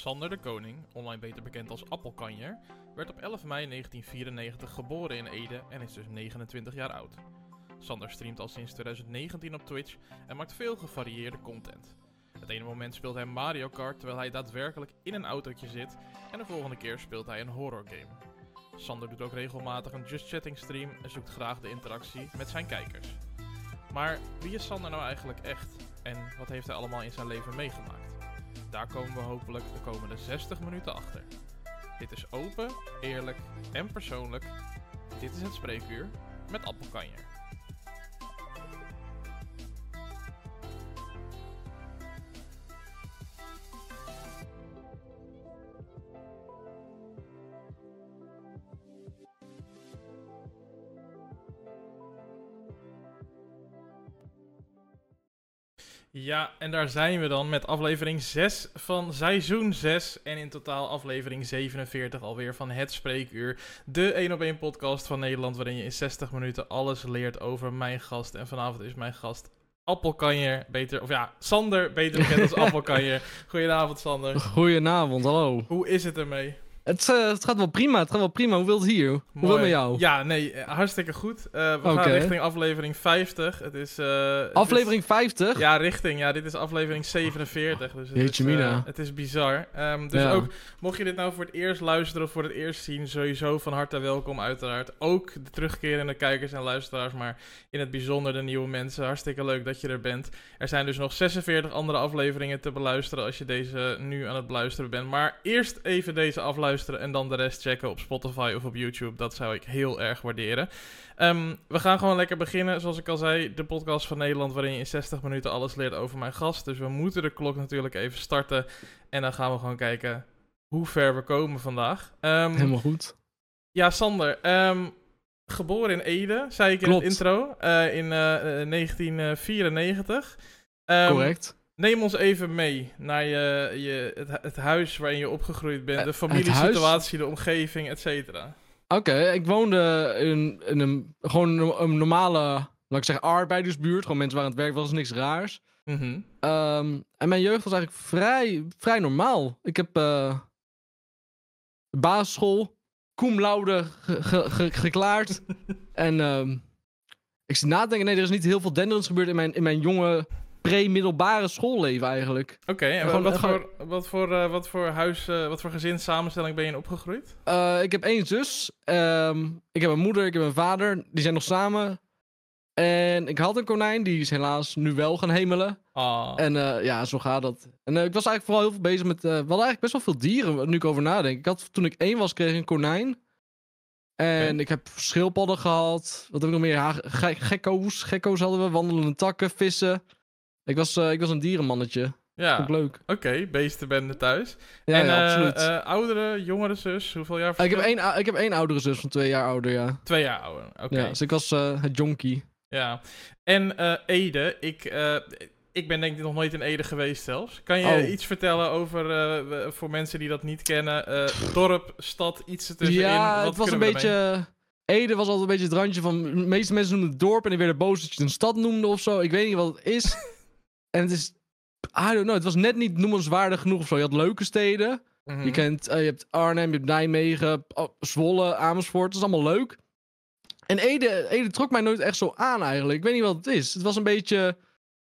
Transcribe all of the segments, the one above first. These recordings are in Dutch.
Sander de Koning, online beter bekend als Appelkanjer, werd op 11 mei 1994 geboren in Ede en is dus 29 jaar oud. Sander streamt al sinds 2019 op Twitch en maakt veel gevarieerde content. Het ene moment speelt hij Mario Kart terwijl hij daadwerkelijk in een autootje zit en de volgende keer speelt hij een horror game. Sander doet ook regelmatig een Just Chatting stream en zoekt graag de interactie met zijn kijkers. Maar wie is Sander nou eigenlijk echt en wat heeft hij allemaal in zijn leven meegemaakt? Daar komen we hopelijk de komende 60 minuten achter. Dit is open, eerlijk en persoonlijk. Dit is het spreekuur met Appelkanjer. Ja, en daar zijn we dan met aflevering 6 van seizoen 6. En in totaal aflevering 47 alweer van Het Spreekuur. De 1 op 1 podcast van Nederland, waarin je in 60 minuten alles leert over mijn gast. En vanavond is mijn gast Appelkanjer, beter, of ja, Sander, beter bekend als Appelkanjer. Goedenavond, Sander. Goedenavond, hallo. Hoe is het ermee? Het, uh, het gaat wel prima, het gaat wel prima. Hoe wil het hier? Hoe wil het met jou? Ja, nee, eh, hartstikke goed. Uh, we okay. gaan richting aflevering 50. Het is... Uh, aflevering 50? Ja, richting. Ja, dit is aflevering 47. Dus het, Jeetje is, mina. het is bizar. Um, dus ja. ook, mocht je dit nou voor het eerst luisteren of voor het eerst zien, sowieso van harte welkom uiteraard. Ook de terugkerende kijkers en luisteraars, maar in het bijzonder de nieuwe mensen. Hartstikke leuk dat je er bent. Er zijn dus nog 46 andere afleveringen te beluisteren als je deze nu aan het beluisteren bent. Maar eerst even deze en dan de rest checken op Spotify of op YouTube. Dat zou ik heel erg waarderen. Um, we gaan gewoon lekker beginnen. Zoals ik al zei, de podcast van Nederland waarin je in 60 minuten alles leert over mijn gast. Dus we moeten de klok natuurlijk even starten. En dan gaan we gewoon kijken hoe ver we komen vandaag. Um, Helemaal goed. Ja, Sander. Um, geboren in Ede, zei ik in Klopt. het intro, uh, in uh, 1994. Correct. Neem ons even mee naar je, je, het, het huis waarin je opgegroeid bent, de familiesituatie, de omgeving, et cetera. Oké, okay, ik woonde in, in een, gewoon een normale, laat ik zeggen, arbeidersbuurt. Gewoon mensen waren aan het werk, was niks raars. Mm -hmm. um, en mijn jeugd was eigenlijk vrij, vrij normaal. Ik heb uh, basisschool, cum laude ge, ge, ge, geklaard. en um, ik zit nadenken, nee, er is niet heel veel denderends gebeurd in mijn, in mijn jonge pre-middelbare schoolleven eigenlijk. Oké, okay, en gewoon, wat, voor, wat, voor, uh, wat voor huis, uh, wat voor gezinssamenstelling ben je in opgegroeid? Uh, ik heb één zus. Um, ik heb een moeder, ik heb een vader. Die zijn nog samen. En ik had een konijn, die is helaas nu wel gaan hemelen. Oh. En ja, zo gaat dat. En ik was eigenlijk vooral heel veel bezig met... we hadden eigenlijk best wel veel dieren, nu ik over nadenk. Ik had, toen ik één was, kreeg ik een konijn. En okay. ik heb schildpadden gehad. Wat heb ik nog meer? Ja, ge gekko's. Gekko's hadden we, wandelende takken, vissen. Ik was, uh, ik was een dierenmannetje. Ja. Leuk. Oké, okay, beestenbende thuis. Ja, en ja, uh, absoluut. Uh, oudere, jongere zus, hoeveel jaar ik, heb één, ik heb één oudere zus van twee jaar ouder, ja. Twee jaar ouder, oké. Okay. Ja, dus ik was het jonkie. Ja. En Ede, ik, ik ben denk ik nog nooit in Ede geweest zelfs. Kan je Oh. iets vertellen over, voor mensen die dat niet kennen, dorp, stad, iets ertussenin? Ja, Wat het was een beetje... Ede was altijd een beetje het randje van... De meeste mensen noemen het dorp en die werden boos dat je het een stad noemde of zo. Ik weet niet wat het is. en het is... I don't know, het was net niet noemenswaardig genoeg of zo. Je had leuke steden. Mhm. Je, kent, uh, je hebt Arnhem, je hebt Nijmegen, oh, Zwolle, Amersfoort. Dat is allemaal leuk. En Ede, Ede trok mij nooit echt zo aan eigenlijk. Ik weet niet wat het is. Het was een beetje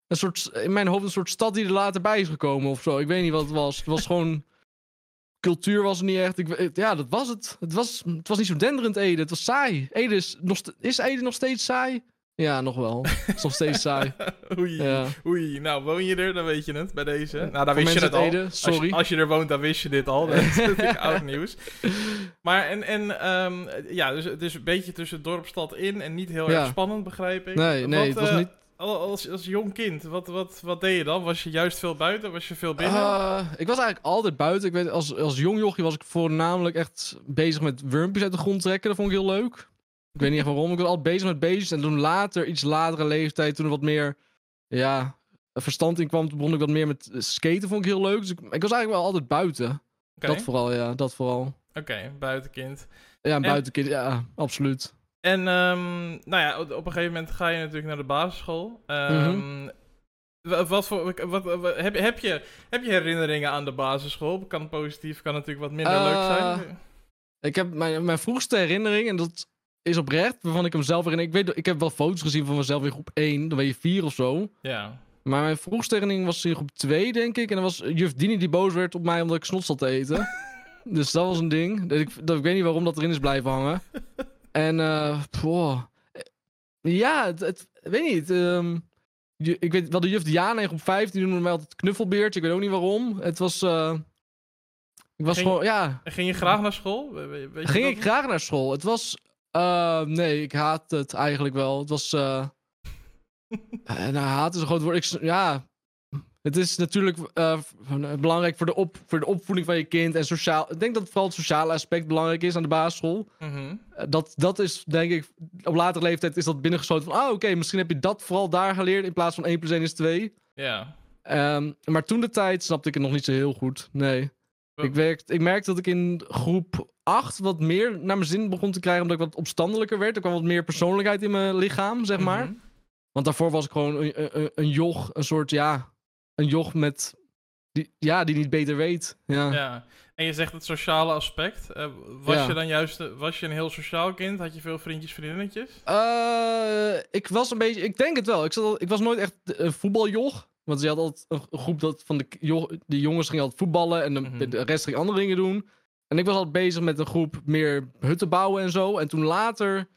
een soort, in mijn hoofd een soort stad die er later bij is gekomen of zo. Ik weet niet wat het was. Het was gewoon... Cultuur was niet echt. Ik, ja, dat was het. Het was, het was niet zo denderend Ede. Het was saai. Ede is, nog, is Ede nog steeds saai? Ja, nog wel. Het is nog steeds saai. oei, Ja. oei. Nou, woon je er, dan weet je het bij deze. Nou, dan Voor wist je het al. Als sorry. je, als je er woont, dan wist je dit al. Dat is natuurlijk oud nieuws. Maar en, en ehm, ja, dus het is een beetje tussen dorp, stad in en niet heel Ja. erg spannend, begrijp ik. Nee, nee, het was eh, niet... al- Als, als jong kind, wat, wat, wat deed je dan? Was je juist veel buiten? Was je veel binnen? Eh, ik was eigenlijk altijd buiten. Ik weet, als, als jong jochie was ik voornamelijk echt bezig met wurmpjes uit de grond trekken. Dat vond ik heel leuk. Ik weet niet echt waarom. Ik was altijd bezig met beestjes. En toen later, iets latere leeftijd, toen er wat meer ja, verstand in kwam, toen begon ik wat meer met skaten. Vond ik heel leuk. Dus ik, ik was eigenlijk wel altijd buiten. Dat vooral, ja. Dat vooral. Oké, buitenkind. Ja, En- buitenkind. Ja, absoluut. En ehm, nou ja, op een gegeven moment ga je natuurlijk naar de basisschool. Ehm, Wa- Wat voor, wat, wat- heb, heb, je, heb je herinneringen aan de basisschool? Kan positief, kan natuurlijk wat minder leuk Eh, zijn. Ik heb mijn, mijn vroegste herinnering, en dat is oprecht, waarvan ik hem zelf herinner. Ik, weet, ik heb wel foto's gezien van mezelf in groep 1, dan ben je 4 of zo. Ja. Maar mijn vroegste herinnering was in groep 2, denk ik. En dat was juf Dini die boos werd op mij omdat ik snot zat te eten. dus dat was een ding. Dat ik, dat, ik weet niet waarom dat erin is blijven hangen. en, eh, boah. Ja, het, het- weet niet. ehm, je- ik weet wel, de juf Diana in groep 5, die noemde mij altijd knuffelbeertje. Ik weet ook niet waarom. Het was, eh, ik was Ging- gewoon, ja, En ging je graag naar school? Weet je ging ik graag naar school. Het was, eh, nee, ik haat het eigenlijk wel. Het was, nou, haat is een groot woord. Ik, ja, het is natuurlijk eh, belangrijk voor de, op, voor de opvoeding van je kind en sociaal. Ik denk dat vooral het sociale aspect belangrijk is aan de basisschool. Mhm. Dat, dat is, denk ik, op latere leeftijd is dat binnengeschoten van, ah, oké, misschien heb je dat vooral daar geleerd in plaats van 1 plus 1 is 2. Ja. Ehm, maar toen de tijd snapte ik het nog niet zo heel goed. Nee. Ik, werkte, ik merkte dat ik in groep 8 wat meer naar mijn zin begon te krijgen. Omdat ik wat opstandelijker werd. Er kwam wat meer persoonlijkheid in mijn lichaam, zeg maar. Mhm. Want daarvoor was ik gewoon een, een, een joch. Een soort, ja... Een joch met... Die, ja, die niet beter weet. Ja. Ja. En je zegt het sociale aspect. Eh, was Ja. je dan juist eh, was je een heel sociaal kind? Had je veel vriendjes, vriendinnetjes? Eh, ik was een beetje... Ik denk het wel. Ik, zat al- ik was nooit echt een voetbaljoch. Want je had altijd een, groep dat van de, de jongens gingen altijd voetballen. En de, Mhm. de rest ging andere dingen doen. En ik was altijd bezig met een groep meer hutten bouwen en zo. En toen later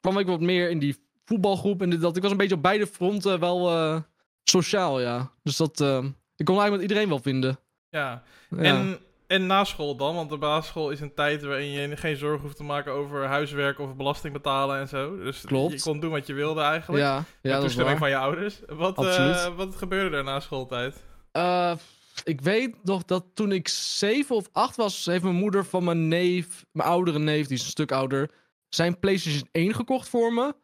kwam ik wat meer in die voetbalgroep. En dit- dat ik was een beetje op beide fronten wel eh, sociaal, ja. Dus dat... eh, ik kon eigenlijk met iedereen wel vinden. Ja. Ja. En, en na school dan? Want de basisschool is een tijd waarin je geen zorgen hoeft te maken over huiswerk of belasting betalen en zo. Dus Klopt. je kon doen wat je wilde eigenlijk. ja, Met ja, dat is toestemming van je ouders. Wat, eh, wat gebeurde er na schooltijd? Ik weet nog dat toen ik zeven of acht was, heeft mijn moeder van mijn neef, mijn oudere neef, die is een stuk ouder, zijn PlayStation 1 gekocht voor me.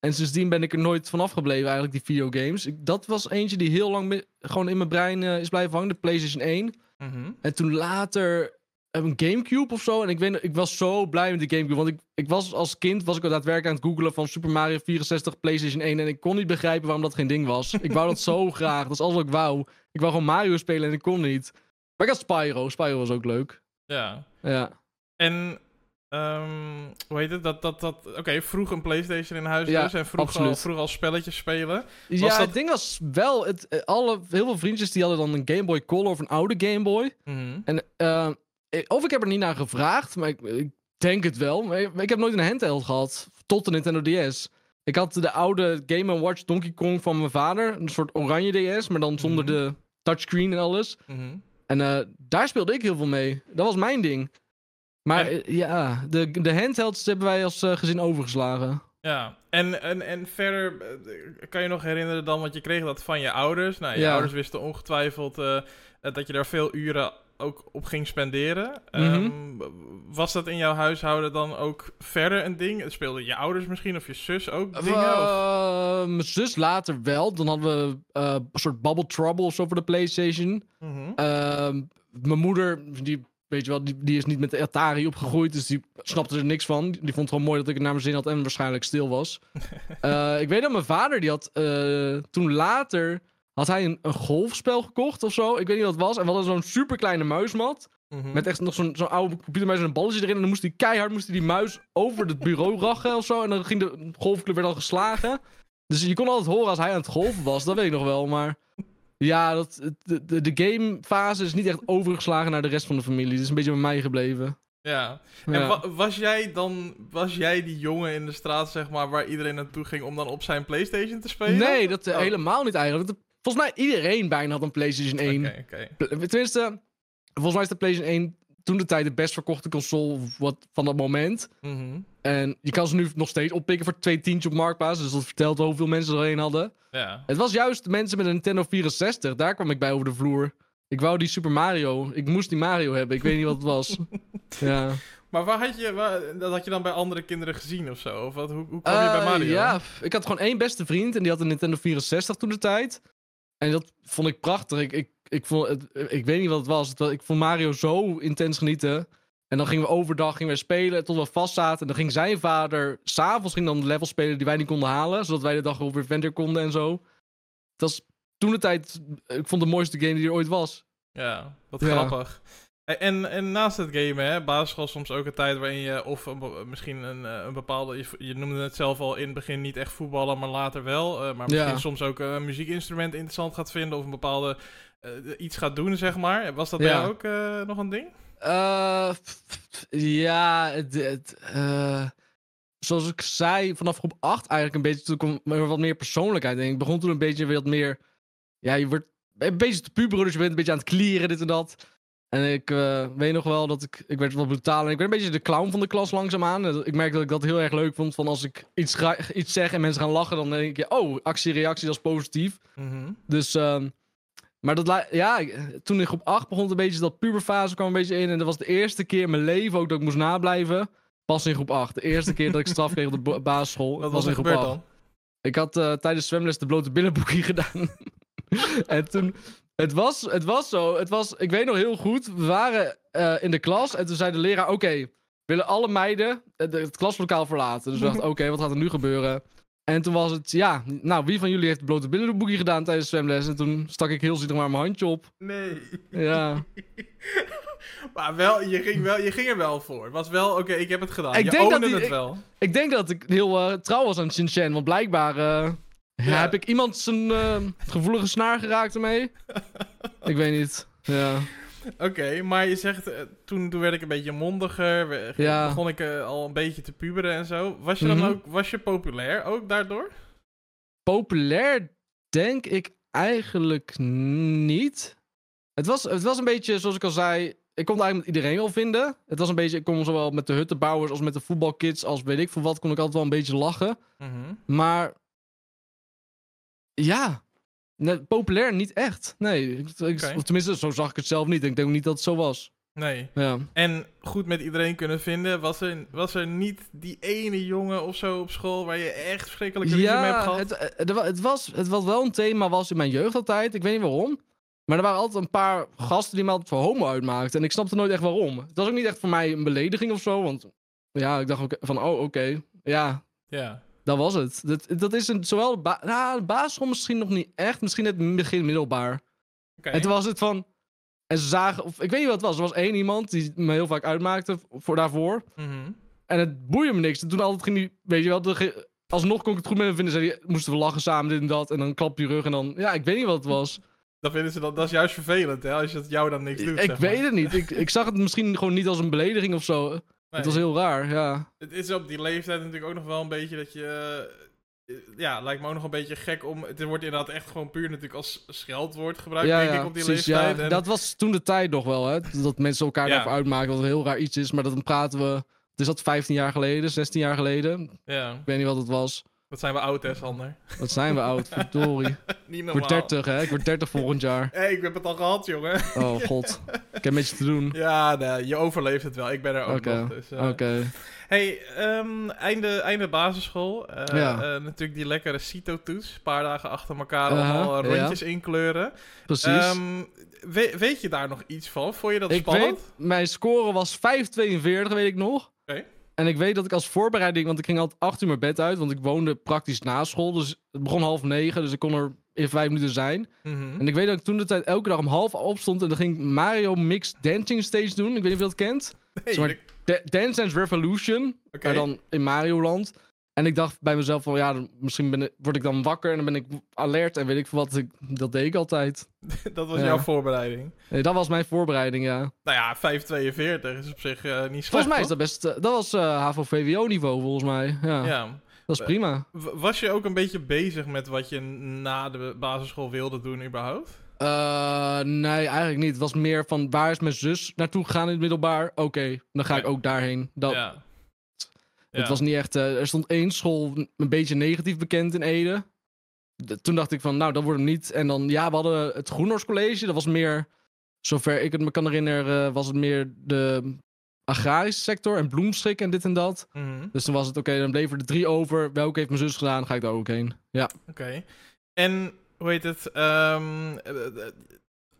En sindsdien ben ik er nooit van afgebleven, eigenlijk, die videogames. Ik, dat was eentje die heel lang gewoon in mijn brein eh, is blijven hangen, de PlayStation 1. Mhm. En toen later een Gamecube of zo. En ik, weet, ik was zo blij met die Gamecube. Want ik, ik was als kind was ik al daadwerkelijk aan het googelen van Super Mario 64, PlayStation 1. En ik kon niet begrijpen waarom dat geen ding was. Ik wou dat zo graag. Dat is alles wat ik wou. Ik wou gewoon Mario spelen en ik kon niet. Maar ik had Spyro. Spyro was ook leuk. Ja. Ja. En, ehm, hoe heet het? Dat, dat, dat, Oké, vroeg een PlayStation in huis Ja, dus. En vroeg al, vroeg al spelletjes spelen. ja, dat- het ding was wel... Het, eh, alle, heel veel vriendjes die hadden dan een Game Boy Color of een oude Game Boy. Mhm. En, eh, of ik heb er niet naar gevraagd, maar ik, ik denk het wel. Maar ik, ik heb nooit een handheld gehad, tot de Nintendo DS. Ik had de oude Game Watch Donkey Kong van mijn vader. Een soort oranje DS, maar dan zonder Mhm. de touchscreen en alles. Mhm. En eh, daar speelde ik heel veel mee. Dat was mijn ding. Maar En- eh, ja, de, de handhelds hebben wij als eh, gezin overgeslagen. Ja, en, en, en verder kan je nog herinneren dan, want je kreeg dat van je ouders. Nou, je Ja. ouders wisten ongetwijfeld dat je daar veel uren ook op ging spenderen. Ehm, was dat in jouw huishouden dan ook verder een ding? Speelden je ouders misschien of je zus ook dingen? of? Eh, mijn zus later wel. Dan hadden we eh, een soort Bubble Trouble of zo voor de PlayStation. Mhm. Ehm, mijn moeder, die, weet je wel, die, die is niet met de Atari opgegroeid, dus die snapte er niks van. Die vond het gewoon mooi dat ik het naar mijn zin had en waarschijnlijk stil was. Eh, ik weet dat mijn vader, die had eh, toen later, had hij een, een golfspel gekocht of zo. Ik weet niet wat het was. En we hadden zo'n super kleine muismat. Mhm. Met echt nog zo'n zo'n oude computermuis en een balletje erin. En dan moest hij keihard moest hij die muis over het bureau rachen of zo. En dan ging de golfclub weer al geslagen. Dus je kon altijd horen als hij aan het golven was. Dat weet ik nog wel. Maar ja, dat, de, de, de gamefase is niet echt overgeslagen naar de rest van de familie. Het is een beetje bij mij gebleven. Ja. Ja. En wa- was jij dan, was jij die jongen in de straat, zeg maar, waar iedereen naartoe ging om dan op zijn PlayStation te spelen? nee, dat eh, Oh. helemaal niet eigenlijk. Volgens mij iedereen bijna had een PlayStation 1. Oké, oké. Tenminste, volgens mij is de PlayStation 1 toen de tijd de best verkochte console wat, van dat moment. Mhm. En je kan ze nu nog steeds oppikken voor twee tientjes op Marktplaats. Dus dat vertelt hoeveel mensen er een hadden. Ja. Het was juist de mensen met een Nintendo 64. Daar kwam ik bij over de vloer. Ik wou die Super Mario. Ik moest die Mario hebben. Ik weet niet wat het was. ja. Maar waar had je, waar, dat had je dan bij andere kinderen gezien of zo? Of wat, hoe, hoe kwam je bij Eh, Mario? Ja, ik had gewoon één beste vriend. En die had een Nintendo 64 toen de tijd. En dat vond ik prachtig. Ik, ik, ik, vond het, ik weet niet wat het was. Het was- Ik vond Mario zo intens genieten. En dan gingen we overdag gingen we spelen tot we vast zaten. En dan ging zijn vader s'avonds ging dan de level spelen die wij niet konden halen. Zodat wij de dag weer verder konden en zo. Het was toen de tijd, ik vond de mooiste game die er ooit was. Ja, wat Ja. grappig. En, en naast het gamen, hè, basisschool is soms ook een tijd waarin je of een misschien een, eh, een bepaalde, je, je noemde het zelf al in het begin niet echt voetballen, maar later wel. eh, maar misschien Ja. soms ook een muziekinstrument interessant gaat vinden of een bepaalde eh, iets gaat doen, zeg maar. Was dat bij jou ook nog een ding? Ja, het, het, zoals ik zei, vanaf groep 8 eigenlijk een beetje, toen kwam wat meer persoonlijkheid in. Ik begon toen een beetje wat meer, ja, je wordt een beetje te puberen, dus je bent een beetje aan het klieren, dit en dat. En ik eh, weet nog wel dat ik, ik werd wat brutaal en ik werd een beetje de clown van de klas langzaamaan. Ik merk dat ik dat heel erg leuk vond, van als ik iets, iets zeg en mensen gaan lachen, dan denk je, oh, actie-reactie, dat is positief. Mhm. Dus, ehm, maar dat, ja, ik- toen in groep 8 begon het een beetje, dat puberfase kwam een beetje in. En dat was de eerste keer in mijn leven ook dat ik moest nablijven. Pas in groep 8. De eerste keer dat ik straf kreeg op de basisschool. Wat was in groep gebeurd 8. dan? Ik had eh, tijdens zwemles de blote billenboekie gedaan. en toen, het was, het was zo, het was, ik weet nog heel goed, we waren eh, in de klas en toen zei de leraar, oké, willen alle meiden het, het klaslokaal verlaten. Dus we dachten, oké, wat gaat er nu gebeuren? En toen was het, ja, nou, wie van jullie heeft de blote billenboekie gedaan tijdens zwemles? En toen stak ik heel zielig maar mijn handje op. Nee. Ja. maar wel, je ging, wel, je ging er wel voor. Het was wel, oké, ik heb het gedaan. Ik je denk dat die- het ik- wel. Ik denk dat ik heel eh, trouw was aan Shin-Chan, want blijkbaar eh, Ja. heb ik iemand zijn eh, gevoelige snaar geraakt ermee. ik weet niet. Ja. Oké, maar je zegt, eh, toen, toen werd ik een beetje mondiger, Ja. begon ik eh, al een beetje te puberen en zo. Was je dan Mhm. ook, was je populair ook daardoor? Populair denk ik eigenlijk niet. Het was, het was een beetje, zoals ik al zei, ik kon het eigenlijk met iedereen wel vinden. Het was een beetje, ik kon zowel met de huttenbouwers als met de voetbalkids, als weet ik veel wat, kon ik altijd wel een beetje lachen. Mhm. Maar ja, nee, populair niet echt. Nee, ik, of tenminste, zo zag ik het zelf niet. Ik denk ook niet dat het zo was. Nee. Ja. En goed met iedereen kunnen vinden, was er, was er niet die ene jongen of zo op school waar je echt verschrikkelijke ruzie mee hebt Ja, gehad? het, het, wa- het, was, het was wel een thema was in mijn jeugd altijd. Ik weet niet waarom. Maar er waren altijd een paar gasten die me altijd voor homo uitmaakten. En ik snapte nooit echt waarom. Het was ook niet echt voor mij een belediging of zo. Want ja, ik dacht ook van, oh, oké. Ja, Ja. Dat was het. Dat, dat is een, zowel de, ba nou, de basisschool misschien nog niet echt. Misschien het begin middelbaar. En toen was het van... En ze zagen... Of, ik weet niet wat het was. Er was één iemand die me heel vaak uitmaakte voor daarvoor. Mhm. En het boeide me niks. En toen altijd ging hij... Weet je wel... de alsnog kon ik het goed met hem vinden. Zei hij, moesten we lachen samen, dit en dat. En dan klap je rug en dan... Ja, ik weet niet wat het was. Dat vinden ze dan, dat is juist vervelend, hè, als je het jou dan niks doet. ik zeg weet het niet. Ik, ik zag het misschien gewoon niet als een belediging of zo. Het was heel raar, ja. Het is op die leeftijd natuurlijk ook nog wel een beetje dat je. eh, Ja, lijkt me ook nog een beetje gek om. Het wordt inderdaad echt gewoon puur natuurlijk als scheldwoord gebruikt, ja, denk ja, ik, op die precies, leeftijd. ja. En- Dat was toen de tijd nog wel, hè. Dat mensen elkaar daarvoor uitmaken, wat een heel raar iets is. Maar dat dan praten we... Dus dat 15 jaar geleden, 16 jaar geleden. ja, Ik weet niet wat het was. Dat zijn we oud, hè, Sander? Wat zijn we oud, verdorie. Niet Ik normaal. word 30, hè. Ik word 30 volgend jaar. Hé, ik heb het al gehad, jongen. Oh, god. Ik heb een beetje te doen. Ja, nee, je overleeft het wel. Ik ben er ook nog. Dus, eh. Oké. Hey, ehm, einde, einde basisschool. Eh, Ja. eh, natuurlijk die lekkere CITO-toets. Een paar dagen achter elkaar allemaal ja. rondjes inkleuren. Precies. Ehm, we- weet je daar nog iets van? Vond je dat ik spannend? weet, mijn score was 5,42, weet ik nog. Oké. En ik weet dat ik als voorbereiding, want ik ging altijd 8 uur mijn bed uit, want ik woonde praktisch na school. Dus het begon half negen, dus ik kon er in vijf minuten zijn. Mhm. En ik weet dat ik toen de tijd elke dag om half opstond en dan ging ik Mario Mix Dancing Stage doen. Ik weet niet of je dat kent. Nee, Zeg maar, Dance Dance Revolution, maar dan in Mario Land. En ik dacht bij mezelf van, ja, misschien ben ik, word ik dan wakker en dan ben ik alert en weet ik wat. Ik, dat deed ik altijd. dat was Ja. jouw voorbereiding. Nee, dat was mijn voorbereiding, ja. Nou ja, 5,42 is op zich eh, niet slecht. Volgens mij is dat best... eh, dat was eh HAVO-VWO-niveau, volgens mij. Ja, Ja. dat is prima. Was je ook een beetje bezig met wat je na de basisschool wilde doen überhaupt? Nee, eigenlijk niet. Het was meer van, waar is mijn zus naartoe gegaan in het middelbaar? Oké, dan ga ik ook daarheen. Dat, ja. Het was niet echt... eh, er stond één school een beetje negatief bekend in Ede. De- toen dacht ik van, nou, dat wordt hem niet. En dan, ja, we hadden het Groenhorst College. Dat was meer, zover ik het me kan herinneren, was het meer de agrarische sector en bloemstrik en dit en dat. Mhm. Dus toen was het, oké, dan bleef er de drie over. Welke heeft mijn zus gedaan? Dan ga ik daar ook heen. Ja. Oké. En hoe heet het? ehm, eh, eh,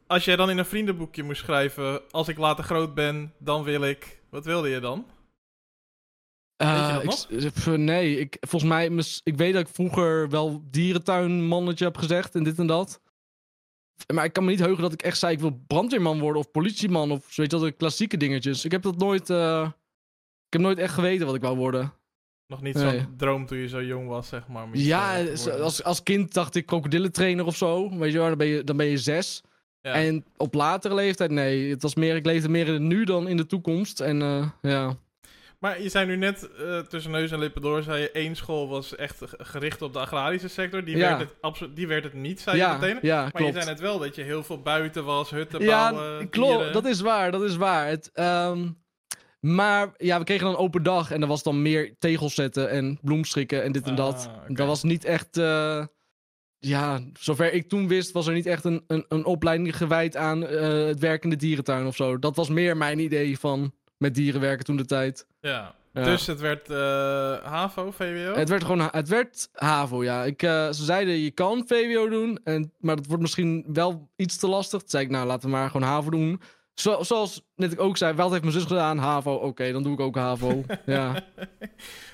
als jij dan in een vriendenboekje moest schrijven: Als ik later groot ben, dan wil ik. Wat wilde je dan? Eh, dat ik pff, nee, ik, volgens mij, ik weet dat ik vroeger wel dierentuinmannetje heb gezegd en dit en dat. Maar ik kan me niet heugen dat ik echt zei: ik wil brandweerman worden of politieman of zo weet je de klassieke dingetjes. Ik heb dat nooit. eh, ik heb nooit echt geweten wat ik wou worden. Nog niet Nee. zo'n droom toen je zo jong was, zeg maar. Ja, eh, als, als kind dacht ik krokodillentrainer of zo. Weet je wel, dan ben je, dan ben je zes. Ja. En op latere leeftijd, nee. Het was meer, ik leefde meer in het nu dan in de toekomst. En eh, ja. Maar je zei nu net eh, tussen neus en lippen door, zei je één school was echt gericht op de agrarische sector. Die, Ja. werd, het die werd het niet, zei je meteen. ja, Maar klopt. je zei net wel dat je heel veel buiten was, hutten Ja, bouwen, klopt. Dat is waar, dat is waar. Het, ehm, maar ja, we kregen dan een open dag en er was dan meer tegels zetten en bloemstrikken en dit en Ah, dat. Dat was niet echt... eh, ja, zover ik toen wist, was er niet echt een, een, een opleiding gewijd aan eh, het werk in de dierentuin of zo. Dat was meer mijn idee van met dieren werken toen de tijd. Ja. Ja. Dus het werd eh, HAVO, VWO? Het werd gewoon het werd HAVO, ja. Ik, eh, ze zeiden je kan VWO doen, en, maar dat wordt misschien wel iets te lastig. Toen zei ik, nou laten we maar gewoon HAVO doen. Zo, zoals net ik ook zei, wat heeft mijn zus gedaan? HAVO, oké, dan doe ik ook HAVO. ja,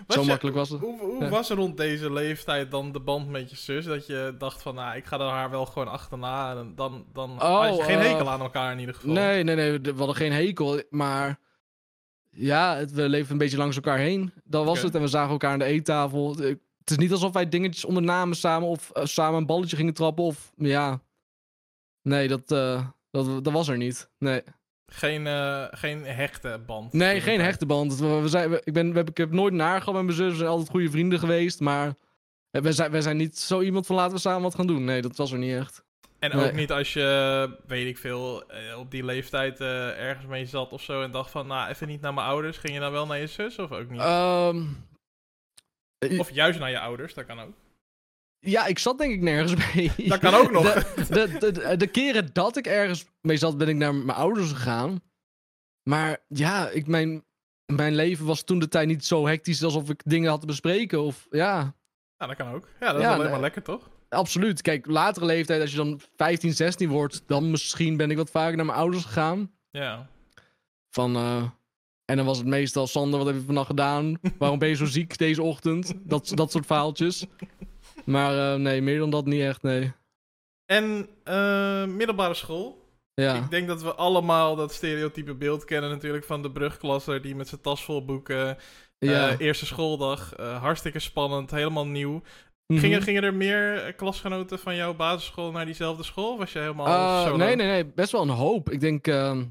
Was zo je- makkelijk was het. Hoe, hoe Ja. was er rond deze leeftijd dan de band met je zus? Dat je dacht van, nou, ik ga er haar wel gewoon achterna. En dan, dan Oh, had je geen eh, hekel aan elkaar in ieder geval. Nee, nee, nee, we hadden geen hekel, maar ja, het, we leefden een beetje langs elkaar heen. Dat was het en we zagen elkaar aan de eettafel. Het is niet alsof wij dingetjes ondernamen samen of eh, samen een balletje gingen trappen of ja. Nee, dat, eh, dat, dat was er niet. Nee. Geen, eh, geen hechte band. Nee, geen hechte band. We, we zijn, we- ik, ben, we heb, ik heb nooit naar gehad met mijn zus. We zijn altijd goede vrienden geweest. Maar we zijn, we zijn niet zo iemand van laten we samen wat gaan doen. Nee, dat was er niet echt. En Nee. ook niet als je, weet ik veel, eh, op die leeftijd eh, ergens mee zat of zo en dacht van, nou, even niet naar mijn ouders. Ging je dan wel naar je zus of ook niet? Ehm, of juist naar je ouders, dat kan ook. ja, ik zat denk ik nergens mee. Dat kan ook nog. De, de, de, keren dat ik ergens mee zat, ben ik naar mijn ouders gegaan. Maar ja, ik, mijn, mijn leven was toen de tijd niet zo hectisch alsof ik dingen had te bespreken. Of ja, Ja, dat kan ook. Ja, dat is Ja, alleen nee. maar lekker, toch? Absoluut. Kijk, latere leeftijd, als je dan 15, 16 wordt, dan misschien ben ik wat vaker naar mijn ouders gegaan. Ja. Van, eh, en dan was het meestal, Sander, wat heb je vannacht gedaan? Waarom ben je zo ziek deze ochtend? Dat, dat soort verhaaltjes. Maar eh, nee, meer dan dat niet echt, nee. En eh, middelbare school. Ja, Ik denk dat we allemaal dat stereotype beeld kennen natuurlijk van de brugklasser die met zijn tas vol boeken. ja. eerste schooldag, hartstikke spannend, helemaal nieuw. Mhm. Gingen, gingen er meer eh, klasgenoten van jouw basisschool naar diezelfde school? Was je helemaal Eh, solo? nee, nee, nee, best wel een hoop. Ik denk ehm,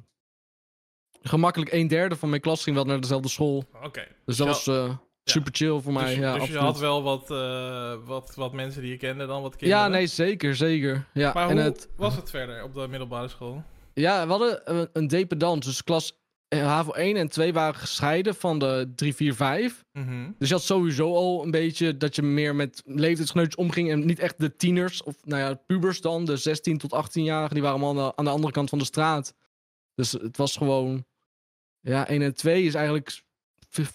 gemakkelijk een derde van mijn klas ging wel naar dezelfde school. Oké. Dus dat Ja. was eh, super chill voor mij. Dus, ja, dus je had wel wat, eh, wat, wat mensen die je kende dan, wat kinderen. ja, nee, zeker, zeker. Ja, Maar en hoe het, was het verder op de middelbare school? Ja, we hadden een, dependant. Dus klas HAVO 1 en 2 waren gescheiden van de 3, 4, 5. Mhm. Dus je had sowieso al een beetje dat je meer met leeftijdsgenootjes omging. En niet echt de tieners, of nou ja, pubers dan. De 16 tot 18-jarigen, die waren allemaal aan de, andere kant van de straat. Dus het was gewoon... Ja, 1 en 2 is eigenlijk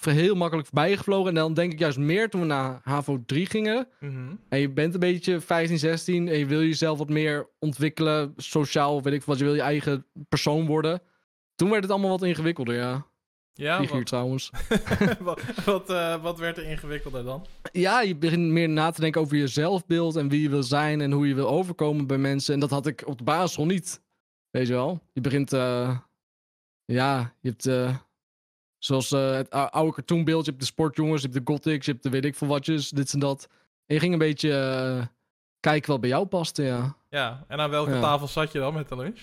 heel makkelijk voorbijgevlogen. En dan denk ik juist meer toen we naar HAVO 3 gingen. Mhm. En je bent een beetje 15, 16 en je wil jezelf wat meer ontwikkelen, sociaal, weet ik wat. Je wil je eigen persoon worden. Toen werd het allemaal wat ingewikkelder, ja. Ja, Figuur wat, trouwens. wat, wat, eh, wat werd er ingewikkelder dan? Ja, je begint meer na te denken over je zelfbeeld en wie je wil zijn en hoe je wil overkomen bij mensen. En dat had ik op de basisschool niet. Weet je wel? Je begint, eh, ja, je hebt, eh, zoals het ou- oude cartoonbeeld, je hebt de sportjongens, je hebt de gothics, je hebt de weet ik veel watjes, dit en dat. En je ging een beetje kijken wat bij jou paste, ja. Ja, en aan welke Ja. tafel zat je dan met de lunch?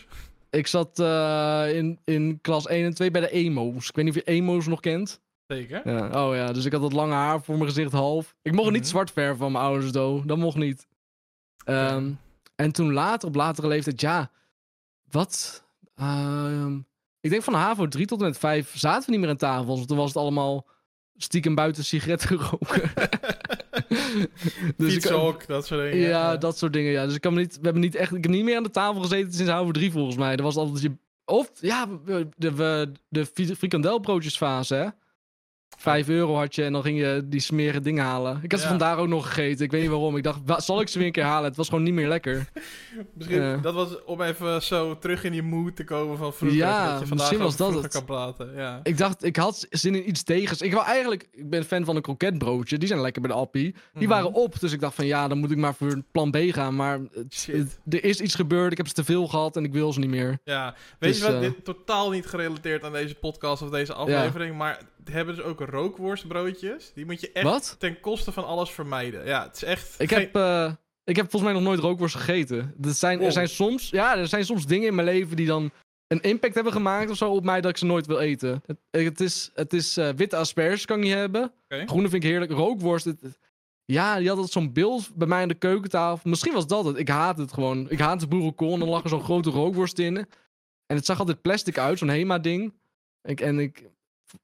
Ik zat eh, in, in klas 1 en 2 bij de emo's. Ik weet niet of je emo's nog kent. Zeker. Ja. Oh ja, dus ik had dat lange haar voor mijn gezicht half. Ik mocht het niet Mhm. zwart verven van mijn ouders, do. Dat mocht niet. Ehm, En toen later, op latere leeftijd, ja. Wat? Ehm, ik denk van HAVO 3 tot en met 5 zaten we niet meer aan tafel. Want toen was het allemaal stiekem buiten sigaretten roken. dus ik, Fietshok, dat soort dingen. ja, dat soort dingen. Ja. Dus ik, kan niet, we hebben niet echt, ik heb niet meer aan de tafel gezeten sinds HAVO 3 volgens mij. Er was altijd je. Of ja, de, de, de frikandelbroodjesfase, hè? Vijf euro had je en dan ging je die smerige dingen halen. Ik had ze Ja. vandaag ook nog gegeten. Ik weet niet waarom. Ik dacht, zal ik ze weer een keer halen? Het was gewoon niet meer lekker. Misschien, Ja. dat was om even zo terug in die mood te komen van vroeger. Ja, dat je vandaag misschien was dat het. kan praten. Ja. Ik dacht, ik had zin in iets tegens. Ik wou eigenlijk, ik ben fan van een kroketbroodje. Die zijn lekker bij de Appie. Die Mhm. waren op, dus ik dacht van ja, dan moet ik maar voor plan B gaan. Maar het- Shit. het- er is iets gebeurd. Ik heb ze te veel gehad en ik wil ze niet meer. Ja, weet Dus, je wat, eh, dit totaal niet gerelateerd aan deze podcast of deze aflevering, maar hebben dus ook rookworstbroodjes. Die moet je echt Wat? ten koste van alles vermijden. Ja, het is echt... Ik geen- heb, eh, ik heb volgens mij nog nooit rookworst gegeten. Er zijn, er zijn soms, ja, er zijn soms dingen in mijn leven die dan een impact hebben gemaakt of zo op mij dat ik ze nooit wil eten. Het, het is, het is eh, witte asperges kan ik niet hebben. Groene vind ik heerlijk. Rookworst, het- het- ja, die had altijd zo'n beeld bij mij aan de keukentafel. Misschien was dat het. Ik haat het gewoon. Ik haat de boerenkool en dan lag er zo'n grote rookworst in. En het zag altijd plastic uit, zo'n Hema-ding. Ik, en ik,